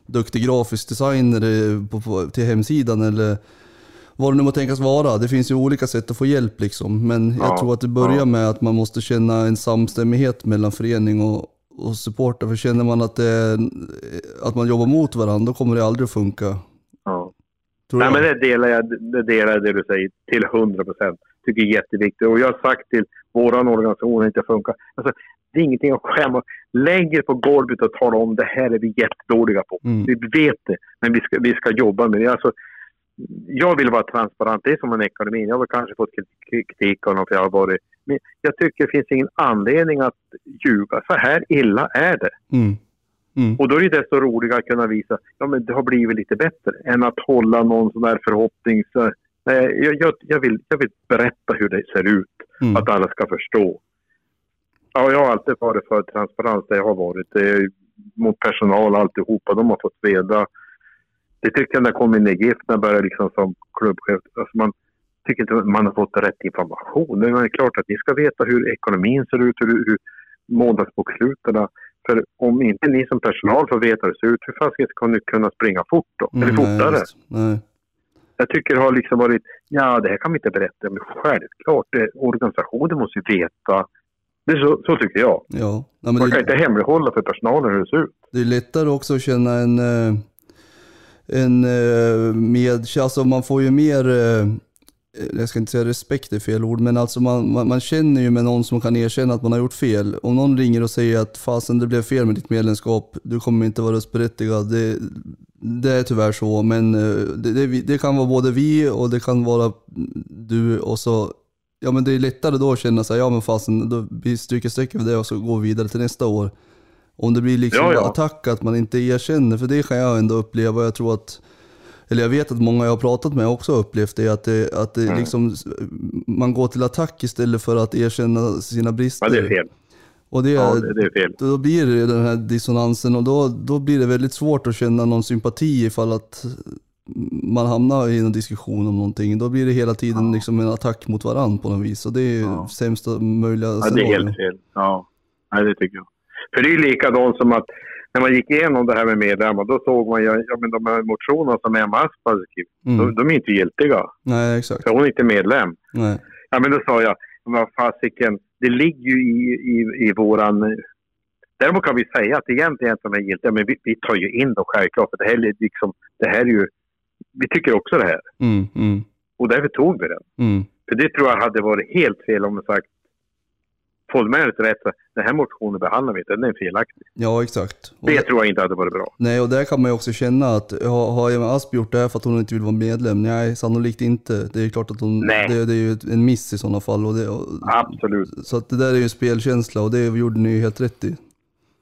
duktig grafisk designer eh, på, på, till hemsidan eller vad det nu må tänkas vara. Det finns ju olika sätt att få hjälp liksom. Men jag ja, tror att det börjar ja. med att man måste känna en samstämmighet mellan förening och, och supporter. För känner man att, det, att man jobbar mot varandra, då kommer det aldrig att funka. Tror Nej, men det delar jag, det delar det du säger till 100 procent. tycker det är jätteviktigt. Och jag har sagt till vår organisation att det inte funkar. Alltså, det är ingenting att skämmas. Lägg er på golvet och tala om det här är vi jättedåliga på. Mm. Vi vet det, men vi ska, vi ska jobba med det. Alltså, jag vill vara transparent. Det är som en ekonomi. Jag har kanske fått kritik av någon för jag har varit Men jag tycker det finns ingen anledning att ljuga. Så här illa är det. Mm. Mm. Och då är det desto roligare att kunna visa ja men det har blivit lite bättre än att hålla någon sån där förhoppning. Så, nej, jag, jag, jag, vill, jag vill berätta hur det ser ut, Mm. att alla ska förstå. Ja, jag har alltid varit för transparens där jag har varit. Är mot personal och alltihopa. De har fått veta. Det tyckte jag när jag kom in i GIF, när jag började liksom som klubbchef. Alltså man tycker inte man har fått rätt information. Det är klart att ni ska veta hur ekonomin ser ut, hur, hur månadsboksluten. För om inte ni som personal får veta hur det ser ut, hur fasiken ska ni kunna springa fort då? Eller Mm, fortare? Nej, nej. Jag tycker det har liksom varit, ja det här kan vi inte berätta, men självklart, det, organisationen måste ju veta. Det är så, så tycker jag. Ja. Nej, Man det, kan inte hemlighålla för personalen hur det ser ut. det är lättare också att känna en, eh, en eh, med, alltså man får ju mer, eh, jag ska inte säga respekt är fel ord, men alltså man, man, man känner ju med någon som kan erkänna att man har gjort fel. Om någon ringer och säger att fasen det blev fel med ditt medlemskap, du kommer inte vara röstberättigad. Det, det är tyvärr så, men eh, det, det, det kan vara både vi och det kan vara du och så Ja men det är lättare då att känna sig, ja men fasen, då, vi stryker streck över det och så går vi vidare till nästa år. Om det blir liksom Ja, ja. attack att man inte erkänner, för det kan jag ändå uppleva. Jag tror att, eller jag vet att många jag har pratat med också har upplevt det, att det, att det Mm. liksom, man går till attack istället för att erkänna sina brister. Ja, det är fel. Och det, Ja, det, är fel. då blir det den här dissonansen och då, då blir det väldigt svårt att känna någon sympati ifall att man hamnar i en diskussion om någonting. Då blir det hela tiden liksom en attack mot varandra på något vis. Och det är Ja. sämsta möjliga Ja, det är helt fel. Ja, Nej, det tycker jag. För det är ju likadant som att när man gick igenom det här med medlemmar, då såg man ju, ja men de här motionerna som Emma Asp hade skrivit, Mm. de, de är inte giltiga. Nej, exakt. För hon är inte medlem. Nej. Ja, men då sa jag, vad fasiken, det ligger ju i, i, i våran... Däremot kan vi säga att egentligen att de är giltiga, men vi, vi tar ju in dem självklart. För det här, är liksom, det här är ju... Vi tycker också det här. Mm, mm, Och därför tog vi den. mm. För det tror jag hade varit helt fel om man sagt formellt rätt. Den här motionen behandlar vi inte, den är felaktig. Ja, exakt. Och Det tror jag inte hade varit bra. nej, och där kan man ju också känna att har, har Emma Asp gjort det här för att hon inte vill vara medlem? Nej, sannolikt inte. Det är klart att hon, Nej. det, det är ju en miss i sådana fall. Och det, och, Absolut. så att det där är ju en spelkänsla och det gjorde ni ju helt rätt i.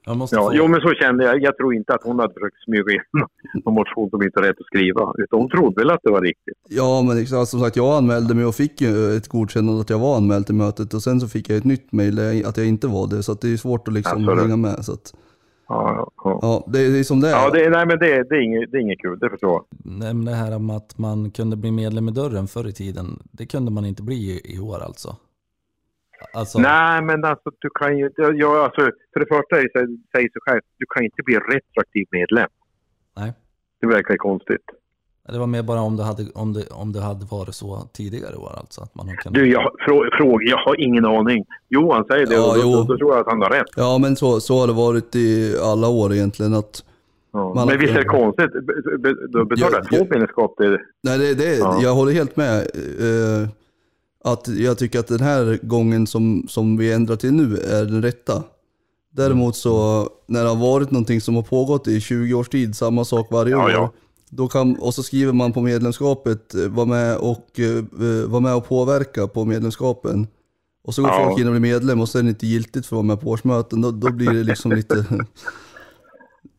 Jag måste Ja, få... jo, men så kände jag. Jag tror inte att hon hade försökt smyga in någon motion som inte är rätt att skriva. Utan hon trodde väl att det var riktigt. Ja, men exakt, som sagt, jag anmälde mig och fick ju ett godkännande att jag var anmäld till mötet och sen så fick jag ett nytt mejl att jag inte var det. Så att det är svårt att liksom Absolut. hänga med. Så att, Ja, ja, ja. ja, det, är- det är som det är. ja det, nej, men det, det, är inget, det är inget kul. Det förstår jag. Nej, men det här om att man kunde bli medlem i dörren förr i tiden, det kunde man inte bli i, i år alltså? Alltså, Nej, men alltså du kan ju... Ja, alltså, för det första är det, så- säger sig själv, du kan inte bli retroaktiv medlem. nej. Det verkar ju konstigt. Det var mer bara om det hade, om det, om det hade varit så tidigare år alltså? Att man har kunnat... Du, jag, frå, fråga, jag har ingen aning. Johan säger det Ja, och då, jo. då, då tror jag att han har rätt. Ja, men så, så har det varit i alla år egentligen. Att, Ja. Man- Men visst är det konstigt? Be- be- Då betalar Ja, jag två medlemskap till... nej, det, det, Ja. jag håller helt med. Eh, att jag tycker att den här gången som, som vi ändrar till nu är den rätta. Däremot så när det har varit någonting som har pågått i 20 års tid, samma sak varje Ja, år. ja. Då kan, och så skriver man på medlemskapet, eh, var med och, eh, var med och påverka på medlemskapen. Och så går Ja. folk in och blir medlem och så är det inte giltigt för att vara med på årsmöten. Då, då blir det liksom lite...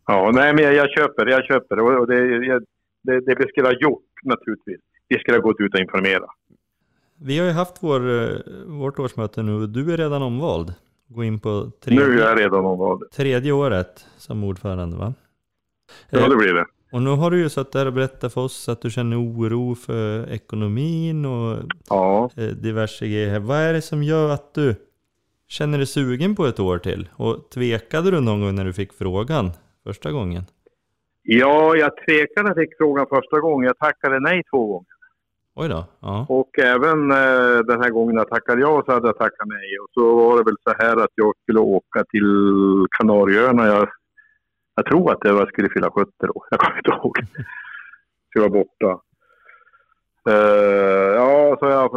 Ja, nej men jag, jag köper jag köper det. Och det, jag, det, det vi skulle ha gjort naturligtvis. Vi skulle ha gått ut och informerat. Vi har ju haft vår, eh, vårt årsmöte nu och du är redan omvald. Gå in på tredje, Nu är jag redan omvald. tredje året som ordförande va? Ja, Eh, det blir det. Och nu har du ju suttit där och berättat för oss att du känner oro för ekonomin och Ja. eh, diverse grejer. Vad är det som gör att du känner dig sugen på ett år till? Och tvekade du någon gång när du fick frågan första gången? Ja, jag tvekade när jag fick frågan första gången. Jag tackade nej två gånger. Oj då, ja. Och även eh, den här gången jag tackade ja så hade jag tackat nej. Och så var det väl så här att jag skulle åka till Kanarieöarna. Jag, jag tror att det var, jag skulle fylla 70 då. Jag kommer inte ihåg. Så jag var borta. Eh, ja, så jag,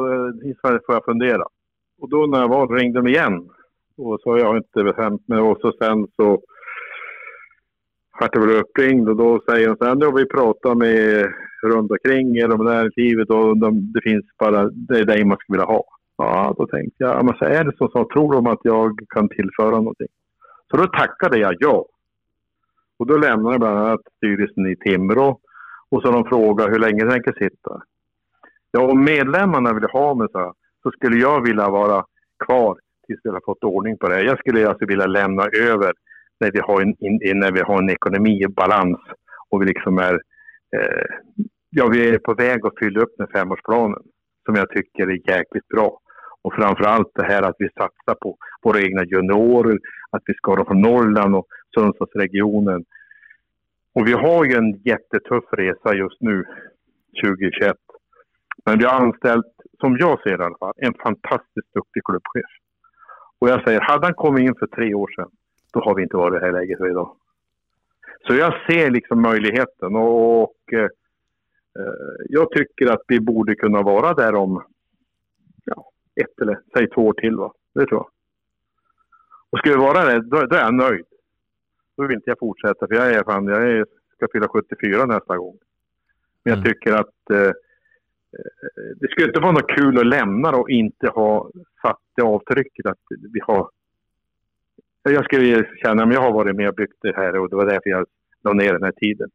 får jag fundera. Och då när jag var ringde de igen. Och så har jag inte bestämt mig. Och så sen så vart jag väl uppringd och då säger de så här, nu har vi pratat med runt omkring er om näringslivet och de, det finns bara, det är dig man skulle vilja ha. Ja, då tänkte jag, men så är det så, så tror de att jag kan tillföra någonting. Så då tackade jag ja. Och då lämnade jag bland annat styrelsen i Timrå och så de frågade hur länge jag tänker sitta. Ja, om medlemmarna vill ha mig så, så skulle jag vilja vara kvar tills vi har fått ordning på det. Jag skulle alltså vilja lämna över när vi har en, in, när vi har en ekonomi i balans och vi liksom är, eh, ja vi är på väg att fylla upp den femårsplanen som jag tycker är jäkligt bra. Och framförallt det här att vi satsar på våra egna juniorer, att vi ska dem från Norrland och Sundsvallsregionen. Och vi har ju en jättetuff resa just nu, 2021. Men vi har anställt, som jag ser det i alla fall, en fantastiskt duktig klubbchef. Och jag säger, hade han kommit in för tre år sedan, då har vi inte varit i det här läget idag. Så jag ser liksom möjligheten och, och eh, jag tycker att vi borde kunna vara där om ja, ett eller säg två år till. Va? Det tror jag. Och ska vi vara det, då, då är jag nöjd. Då vill inte jag fortsätta för jag är fan, jag är, ska fylla 74 nästa gång. Men jag mm. tycker att eh, Eh, det skulle inte vara något kul att lämna och inte ha satt det avtrycket att vi har... Jag skulle känna att jag har varit med och byggt det här och det var därför jag la ner den här tiden.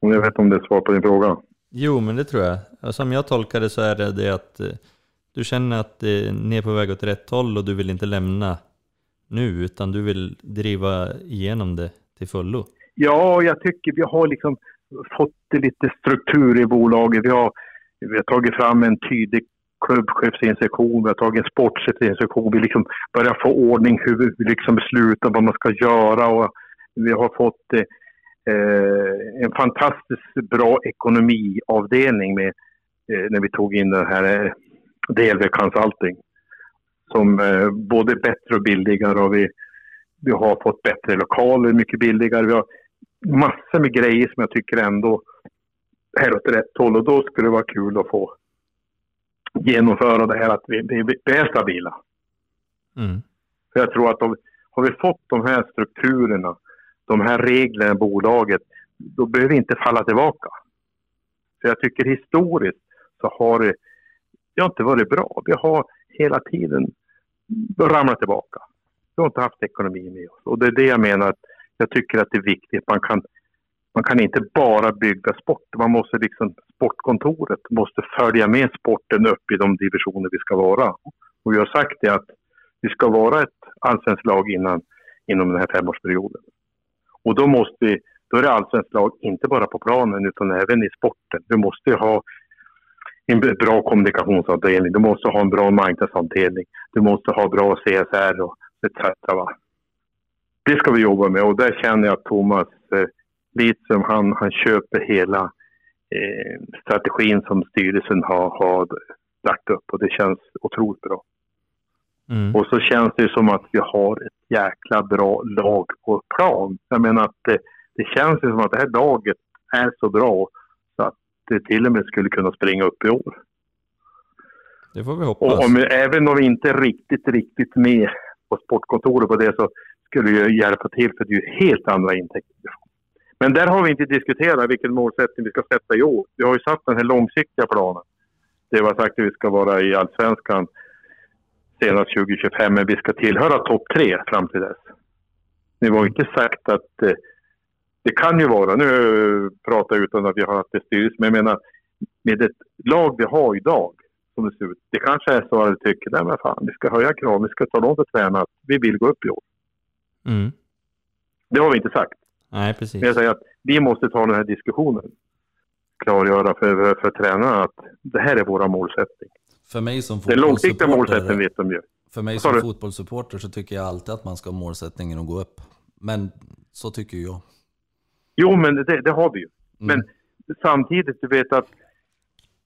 Och jag vet om det är svar på din fråga. Jo, men det tror jag. Som jag tolkar det så är det det att eh, du känner att ni är på väg åt rätt håll och du vill inte lämna nu, utan du vill driva igenom det till fullo. Ja, jag tycker vi har liksom fått lite struktur i bolaget. Vi har, vi har tagit fram en tydlig klubbchefsinstruktion, vi har tagit en sportchefsinstruktion. Vi liksom börjar få ordning hur vi liksom beslutar vad man ska göra och vi har fått eh, en fantastiskt bra ekonomiavdelning med, eh, när vi tog in den här eh, DLV Consulting. Som eh, både är bättre och billigare och vi, vi har fått bättre lokaler, mycket billigare. Vi har massor med grejer som jag tycker ändå är åt rätt håll och då skulle det vara kul att få genomföra det här att vi, vi, är stabila. Mm. För jag tror att om, har vi fått de här strukturerna, de här reglerna i bolaget, då behöver vi inte falla tillbaka. För jag tycker historiskt så har det, det har inte varit bra. Vi har hela tiden ramlat tillbaka. Vi har inte haft ekonomi med oss. Och det är det jag menar att jag tycker att det är viktigt. Man kan, man kan inte bara bygga sport. Man måste liksom, sportkontoret måste följa med sporten upp i de divisioner vi ska vara. Och vi har sagt det att vi ska vara ett allsvenskt lag innan, inom den här femårsperioden. Och då måste vi, då är det allsvenskt lag inte bara på planen utan även i sporten. Du måste ha en bra kommunikationsavdelning, du måste ha en bra marknadsavdelning, du måste ha bra CSR och etc. Va? det ska vi jobba med och där känner jag att Thomas eh, Lidström, han, han köper hela eh, strategin som styrelsen har, har lagt upp och det känns otroligt bra. Mm. Och så känns det som att vi har ett jäkla bra lag på plan. Jag menar att det, det känns som att det här laget är så bra så att det till och med skulle kunna springa upp i år. Det får vi hoppas. Och om, även om vi inte är riktigt, riktigt med på sportkontoret på det så skulle ju hjälpa till för det är ju helt andra intäkter. Men där har vi inte diskuterat vilken målsättning vi ska sätta i år. Vi har ju satt den här långsiktiga planen. Det var sagt att vi ska vara i Allsvenskan senast 2025, men vi ska tillhöra topp tre fram till dess. Det var inte sagt att eh, det kan ju vara, nu pratar jag utan att vi har haft det styrelse, men jag menar med ett lag vi har idag som det ser ut. Det kanske är så att vi tycker, nej men fan, vi ska höja krav, vi ska tala om för tränarna att vi vill gå upp i år. Mm. Det har vi inte sagt. Nej, precis. Men jag säger att vi måste ta den här diskussionen. Klargöra för, för tränarna att det här är våra målsättning. För mig som Den långsiktiga målsättningen vet de ju. För mig som fotbollssupporter så tycker jag alltid att man ska ha målsättningen att gå upp. Men så tycker jag. Jo, men det, det har vi ju. Mm. Men samtidigt, du vet att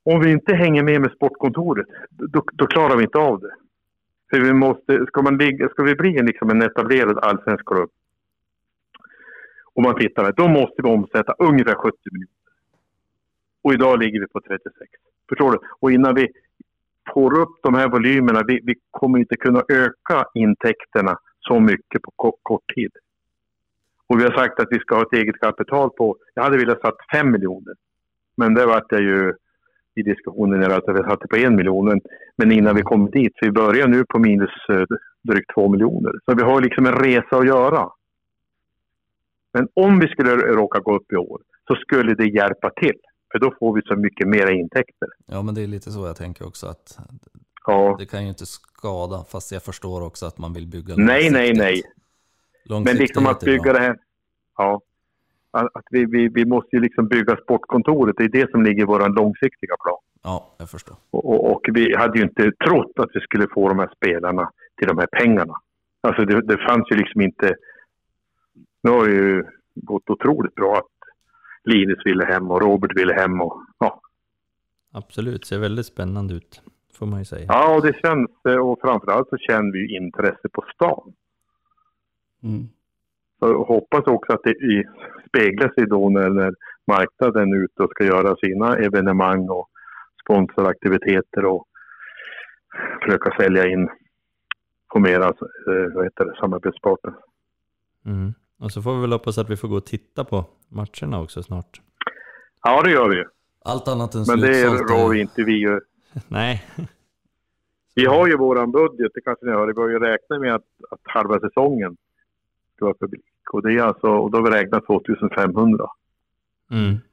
om vi inte hänger med med sportkontoret, då, då klarar vi inte av det. För vi måste, ska, man ligga, ska vi bli en, liksom en etablerad allsvensk klubb, om man tittar, då måste vi omsätta ungefär 70 miljoner. Och idag ligger vi på 36. Förstår du? Och innan vi får upp de här volymerna, vi, vi kommer inte kunna öka intäkterna så mycket på kort, kort, tid. Och vi har sagt att vi ska ha ett eget kapital på, jag hade velat satt 5 miljoner. Men det vart jag ju i diskussionen är att vi satte på en miljon. Men, innan vi kom dit, så vi börjar nu på minus eh, drygt två miljoner. Så vi har liksom en resa att göra. Men om vi skulle råka gå upp i år så skulle det hjälpa till. För då får vi så mycket mera intäkter. Ja, men det är lite så jag tänker också att Ja, det kan ju inte skada, fast jag förstår också att man vill bygga nej, nej, nej. Men liksom att bygga det här. Ja. Att vi, vi, vi måste ju liksom bygga sportkontoret. Det är det som ligger i vår långsiktiga plan. Ja, jag förstår. Och, och, och vi hade ju inte trott att vi skulle få de här spelarna till de här pengarna. Alltså det, det fanns ju liksom inte... Nu har det ju gått otroligt bra att Linus ville hem och Robert ville hem och ja. Absolut, ser väldigt spännande ut. Får man ju säga. Ja, och det känns... Och framförallt så känner vi ju intresse på stan. Mm. Så jag hoppas också att det speglar sig då när, när marknaden är ute och ska göra sina evenemang och sponsoraktiviteter och försöka sälja in på mera eh, vad heter det, samarbetspartner. Mm. Och så får vi väl hoppas att vi får gå och titta på matcherna också snart. Ja, det gör vi ju. Allt annat än Men det rår vi inte vi ju. Nej, Vi har ju våran budget, det kanske ni hör. Vi har ju räknat med att, att halva säsongen ska vara publik. Och, det är alltså, och då har vi räknat 2500.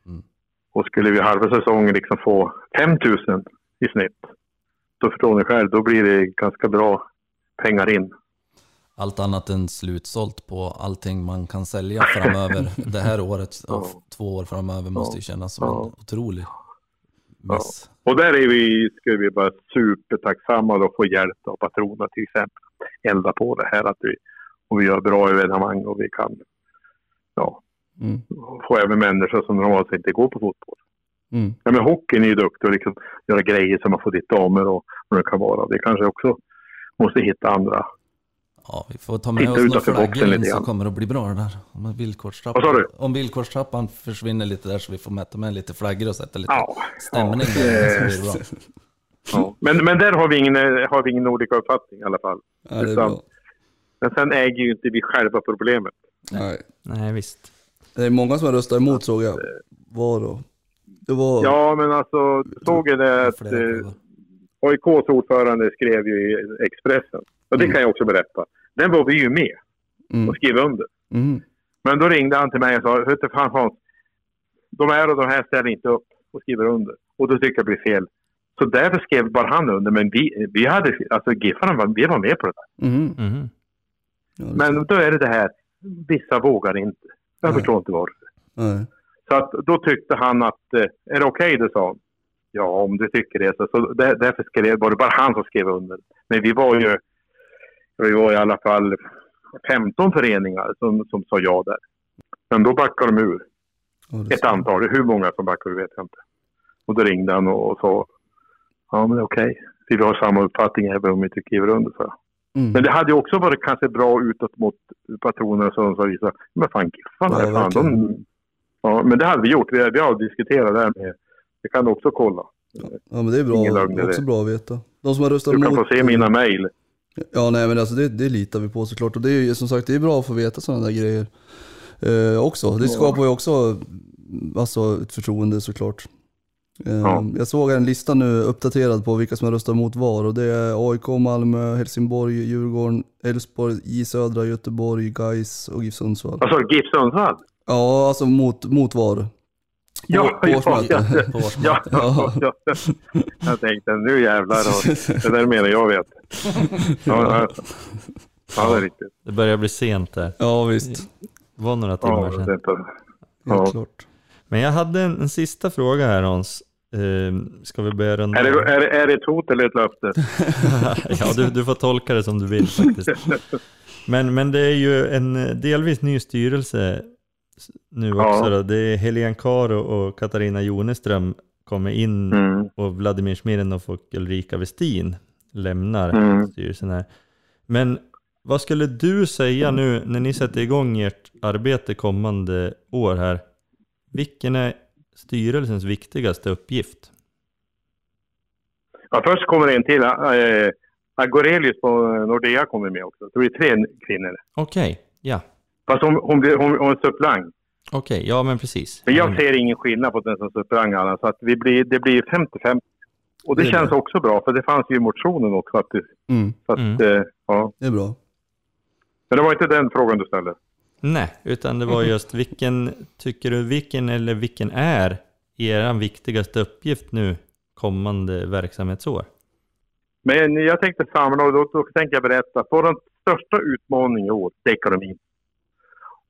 mm. Och skulle vi halva säsongen liksom få 5000 i snitt, då förstår ni själv, då blir det ganska bra pengar in. Allt annat än slutsålt på allting man kan sälja framöver. det här året och Ja. två år framöver måste ju kännas som Ja. en otrolig miss. Och där är vi, ska vi vara supertacksamma och få hjälp av patroner till exempel. Elda på det här att vi, och vi gör bra evenemang och vi kan ja, Mm. få även människor som normalt inte går på fotboll. Mm. Ja, men hockeyn är ju duktig och liksom göra grejer som man får dit damer och vad det kan vara. Vi kanske också måste hitta andra. Ja, vi får ta med Titta oss några flaggor in lite så kommer det att bli bra det där. Om villkorstrappan, Vad sa du? om villkorstrappan försvinner lite där så vi får mäta med lite flaggor och sätta lite Ja, stämning ja, där så blir det bra. ja. Men, men där har vi, ingen, har vi ingen olika uppfattning i alla fall. Ja, det är Utan- bra. Men sen äger ju inte vi själva problemet. Nej. nej visst. Det är många som har röstat emot såg jag. Var då? Det var... Ja, men alltså, såg jag det att Flera eh. AIKs ordförande skrev ju i Expressen. Och det Mm. kan jag också berätta. Den var vi ju med Mm. och skrev under. Mm. Men då ringde han till mig och sa, du fan Hans, de här och de här ställer inte upp och skriver under. Och då tycker jag det blir fel. Så därför skrev bara han under. Men vi, vi hade, alltså Giffarna, var- vi var med på det där. Mm. Mhm. Ja, det- Men då är det det här, vissa vågar inte. Jag Nej. förstår inte varför. Nej. Så att då tyckte han att, eh, är det okej det sa han. Ja, om du tycker det. Så, så där, därför skrev, var det bara han som skrev under. Men vi var ju, vi var i alla fall 15 föreningar som, som sa ja där. Men då backade de ur. Det är Ett antal. Hur många som backade ur vet jag inte. Och då ringde han och, och sa, ja men det är okej. Vi har samma uppfattning även om vi inte skriver under. Så. Mm. Men det hade ju också varit kanske bra utåt mot patronerna som sa men fan Giffarna, Ja, fan, de, ja, men det hade vi gjort. Vi, vi har diskuterat det här med, det kan du också kolla. Ja, men det är Ingen bra. lögn i Också det. bra att veta. De som har röstat Du kan emot... få se mina mejl. Ja, nej men alltså det, det litar vi på såklart. Och det är ju som sagt, det är bra att få veta sådana där grejer eh, också. Det skapar ju också alltså, ett förtroende såklart. Eh, Ja. Jag såg en lista nu uppdaterad på vilka som har röstat mot var och det är AIK, Malmö, Helsingborg, Djurgården, Elfsborg, J Södra, Göteborg, Gais och GIF Sundsvall. Vad sa du? GIF Sundsvall? Ja, alltså mot, mot var. Ja, på ja, ja, På årsmöte. ja, ja, ja. Jag tänkte nu jävlar. Och, det där menar jag vet. Ja, ja. ja det är riktigt. Det börjar bli sent där. Ja visst, Det var några Ja, timmar sedan. Ja. klart. Men jag hade en, en sista fråga här Hans. Ehm, ska vi börja runda är, det, är, det, är det ett hot eller ett löfte? ja, du, du får tolka det som du vill faktiskt. Men, men det är ju en eh, delvis ny styrelse nu Ja. också. Då. Det är Helene Karo och Katarina Joneström kommer in Mm. och Vladimir Smirnov och Ulrika Westin lämnar Mm. styrelsen här. Men vad skulle du säga nu när ni sätter igång ert arbete kommande år här? Vilken är styrelsens viktigaste uppgift? Ja, först kommer det en till. Äh, Agorelius på Nordea kommer med också. Så det blir tre kvinnor. Okej, ja. Fast hon, hon, blir, hon, hon är suppleant. Okej, ja men precis. Men jag Ja, ser ingen skillnad på den som suppleant Allan, så att vi blir, det blir 50-50. Och det, Det känns bra. också bra, för det fanns ju i motionen också. Att det, Mm, så att, Mm. eh, ja. det är bra. Men det var inte den frågan du ställde. Nej, utan det var just vilken, tycker du, vilken eller vilken är er viktigaste uppgift nu kommande verksamhetsår? Men jag tänkte samla och då, då tänker jag berätta. Vår största utmaning i år, det är ekonomin.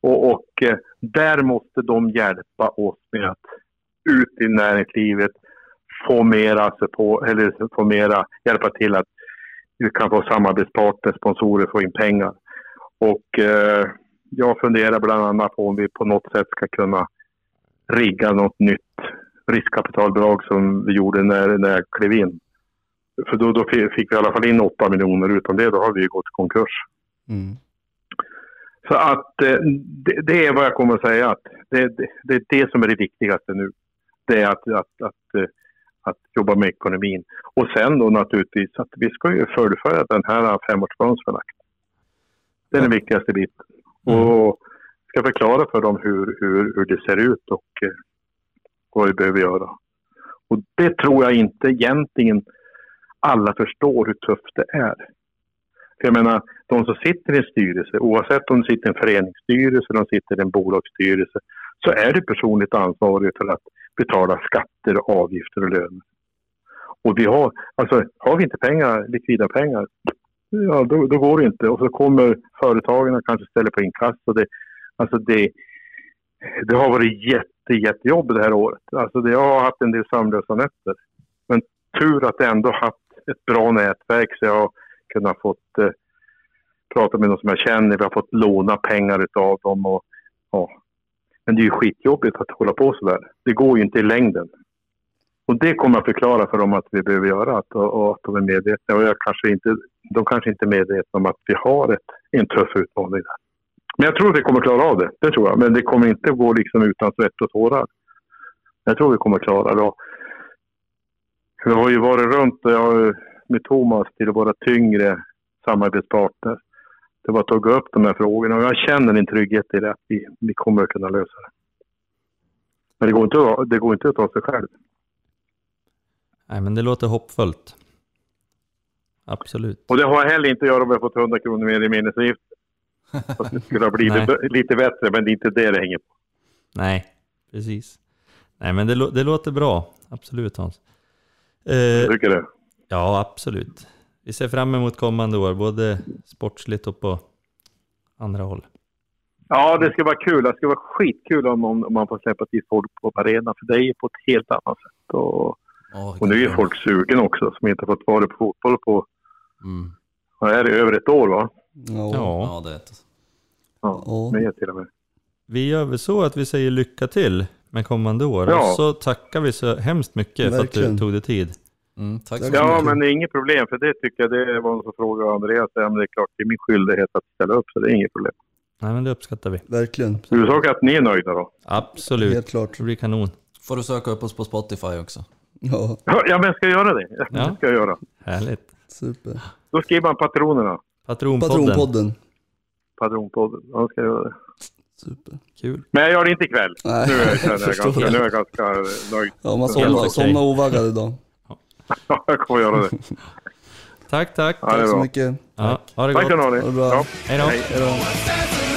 Och, och eh, där måste de hjälpa oss med att ut i näringslivet få mera, support, eller få mera hjälpa till att vi kan få samarbetspartner, sponsorer, få in pengar. Och eh, jag funderar bland annat på om vi på något sätt ska kunna rigga något nytt riskkapitalbolag som vi gjorde när, när jag klev in. För då, då fick vi i alla fall in 8 miljoner. Utan det då har vi ju gått i konkurs. Mm. Så att eh, det, det är vad jag kommer att säga. Att det, det, det är det som är det viktigaste nu. Det är att, att, att, eh, att jobba med ekonomin. Och sen då naturligtvis att vi ska ju fullfölja den här femårsplanen som är lagt. Det är den viktigaste biten. Och ska förklara för dem hur, hur, hur det ser ut och eh, vad vi behöver göra. Och det tror jag inte egentligen alla förstår hur tufft det är. För jag menar, de som sitter i en styrelse, oavsett om de sitter i en föreningsstyrelse eller de sitter i en bolagsstyrelse, så är du personligt ansvarig för att betala skatter, avgifter och löner. Och vi har, alltså, har vi inte pengar, likvida pengar, ja, då, då går det inte. Och så kommer företagen och kanske ställer på inkasso. Det, alltså det, det har varit jätte, jättejobb det här året. Alltså det, jag har haft en del sömnlösa nätter. Men tur att jag ändå haft ett bra nätverk så jag har kunnat fått eh, pratat med någon som jag känner. Vi har fått låna pengar utav dem. Och, ja. Men det är ju skitjobbigt att hålla på sådär. Det går ju inte i längden. Och det kommer jag förklara för dem att vi behöver göra att, och, och att de är medvetna. Och jag kanske inte, de kanske inte är medvetna om att vi har ett, en tuff utmaning där. Men jag tror att vi kommer klara av det. Det tror jag. Men det kommer inte gå liksom utan svett och tårar. Jag tror vi kommer klara det. Vi har ju varit runt jag har med Thomas till våra tyngre samarbetspartner. Det var att ta upp de här frågorna och jag känner en trygghet i det att vi, vi kommer att kunna lösa det. Men det går inte, att- det går inte att ta sig själv. Nej, men det låter hoppfullt. Absolut. Och det har heller inte att göra att jag fått 100 kronor mer i minnesavgift. Fast det skulle ha blivit lite bättre, men det är inte det det hänger på. Nej, precis. Nej, men det, det låter bra. Absolut Hans. Jag Eh, tycker det. ja, absolut. Vi ser fram emot kommande år, både sportsligt och på andra håll. Ja, det ska vara kul. Det ska vara skitkul om, om man får släppa till folk på arenan. För det är på ett helt annat sätt. Och, Ja, och nu är folk sugen också, som inte fått vara på fotboll på, Mm. vad är det, över ett år va? Ja. Ja, Ja, det är ett. Ja, Ja. mer till och med. vi gör väl så att vi säger lycka till med kommande år. Ja. Och så tackar vi så hemskt mycket för att Verkligen. du tog dig tid. Mm. Ja, mycket. men det är inget problem. För det tycker jag, det var någon som frågade Andreas. Ja, men det är klart, det är min skyldighet att ställa upp. Så det är inget problem. Nej, men det uppskattar vi. Verkligen. Huvudsak är att ni är nöjda då. Absolut. Helt klart. Det blir kanon. Får du söka upp oss på Spotify också. Ja, Ja, men jag ska göra det. Ja. Det ska jag göra. Härligt. super. Då skriver man patronerna. Patronpodden. Patronpodden. Patronpodden. Ja, ska jag göra det. Super. Kul. Men jag gör det inte ikväll. Nej, Nu är jag, jag ganska, nu är jag ganska nöjd. Ja, man somnar ovaggad idag. Ja, jag kommer göra det. Tack, tack. Ja, det Tack så mycket. Ja, ha det Tack gott. ni ha. Det bra. Ja. Hej då. Hej. Hej då.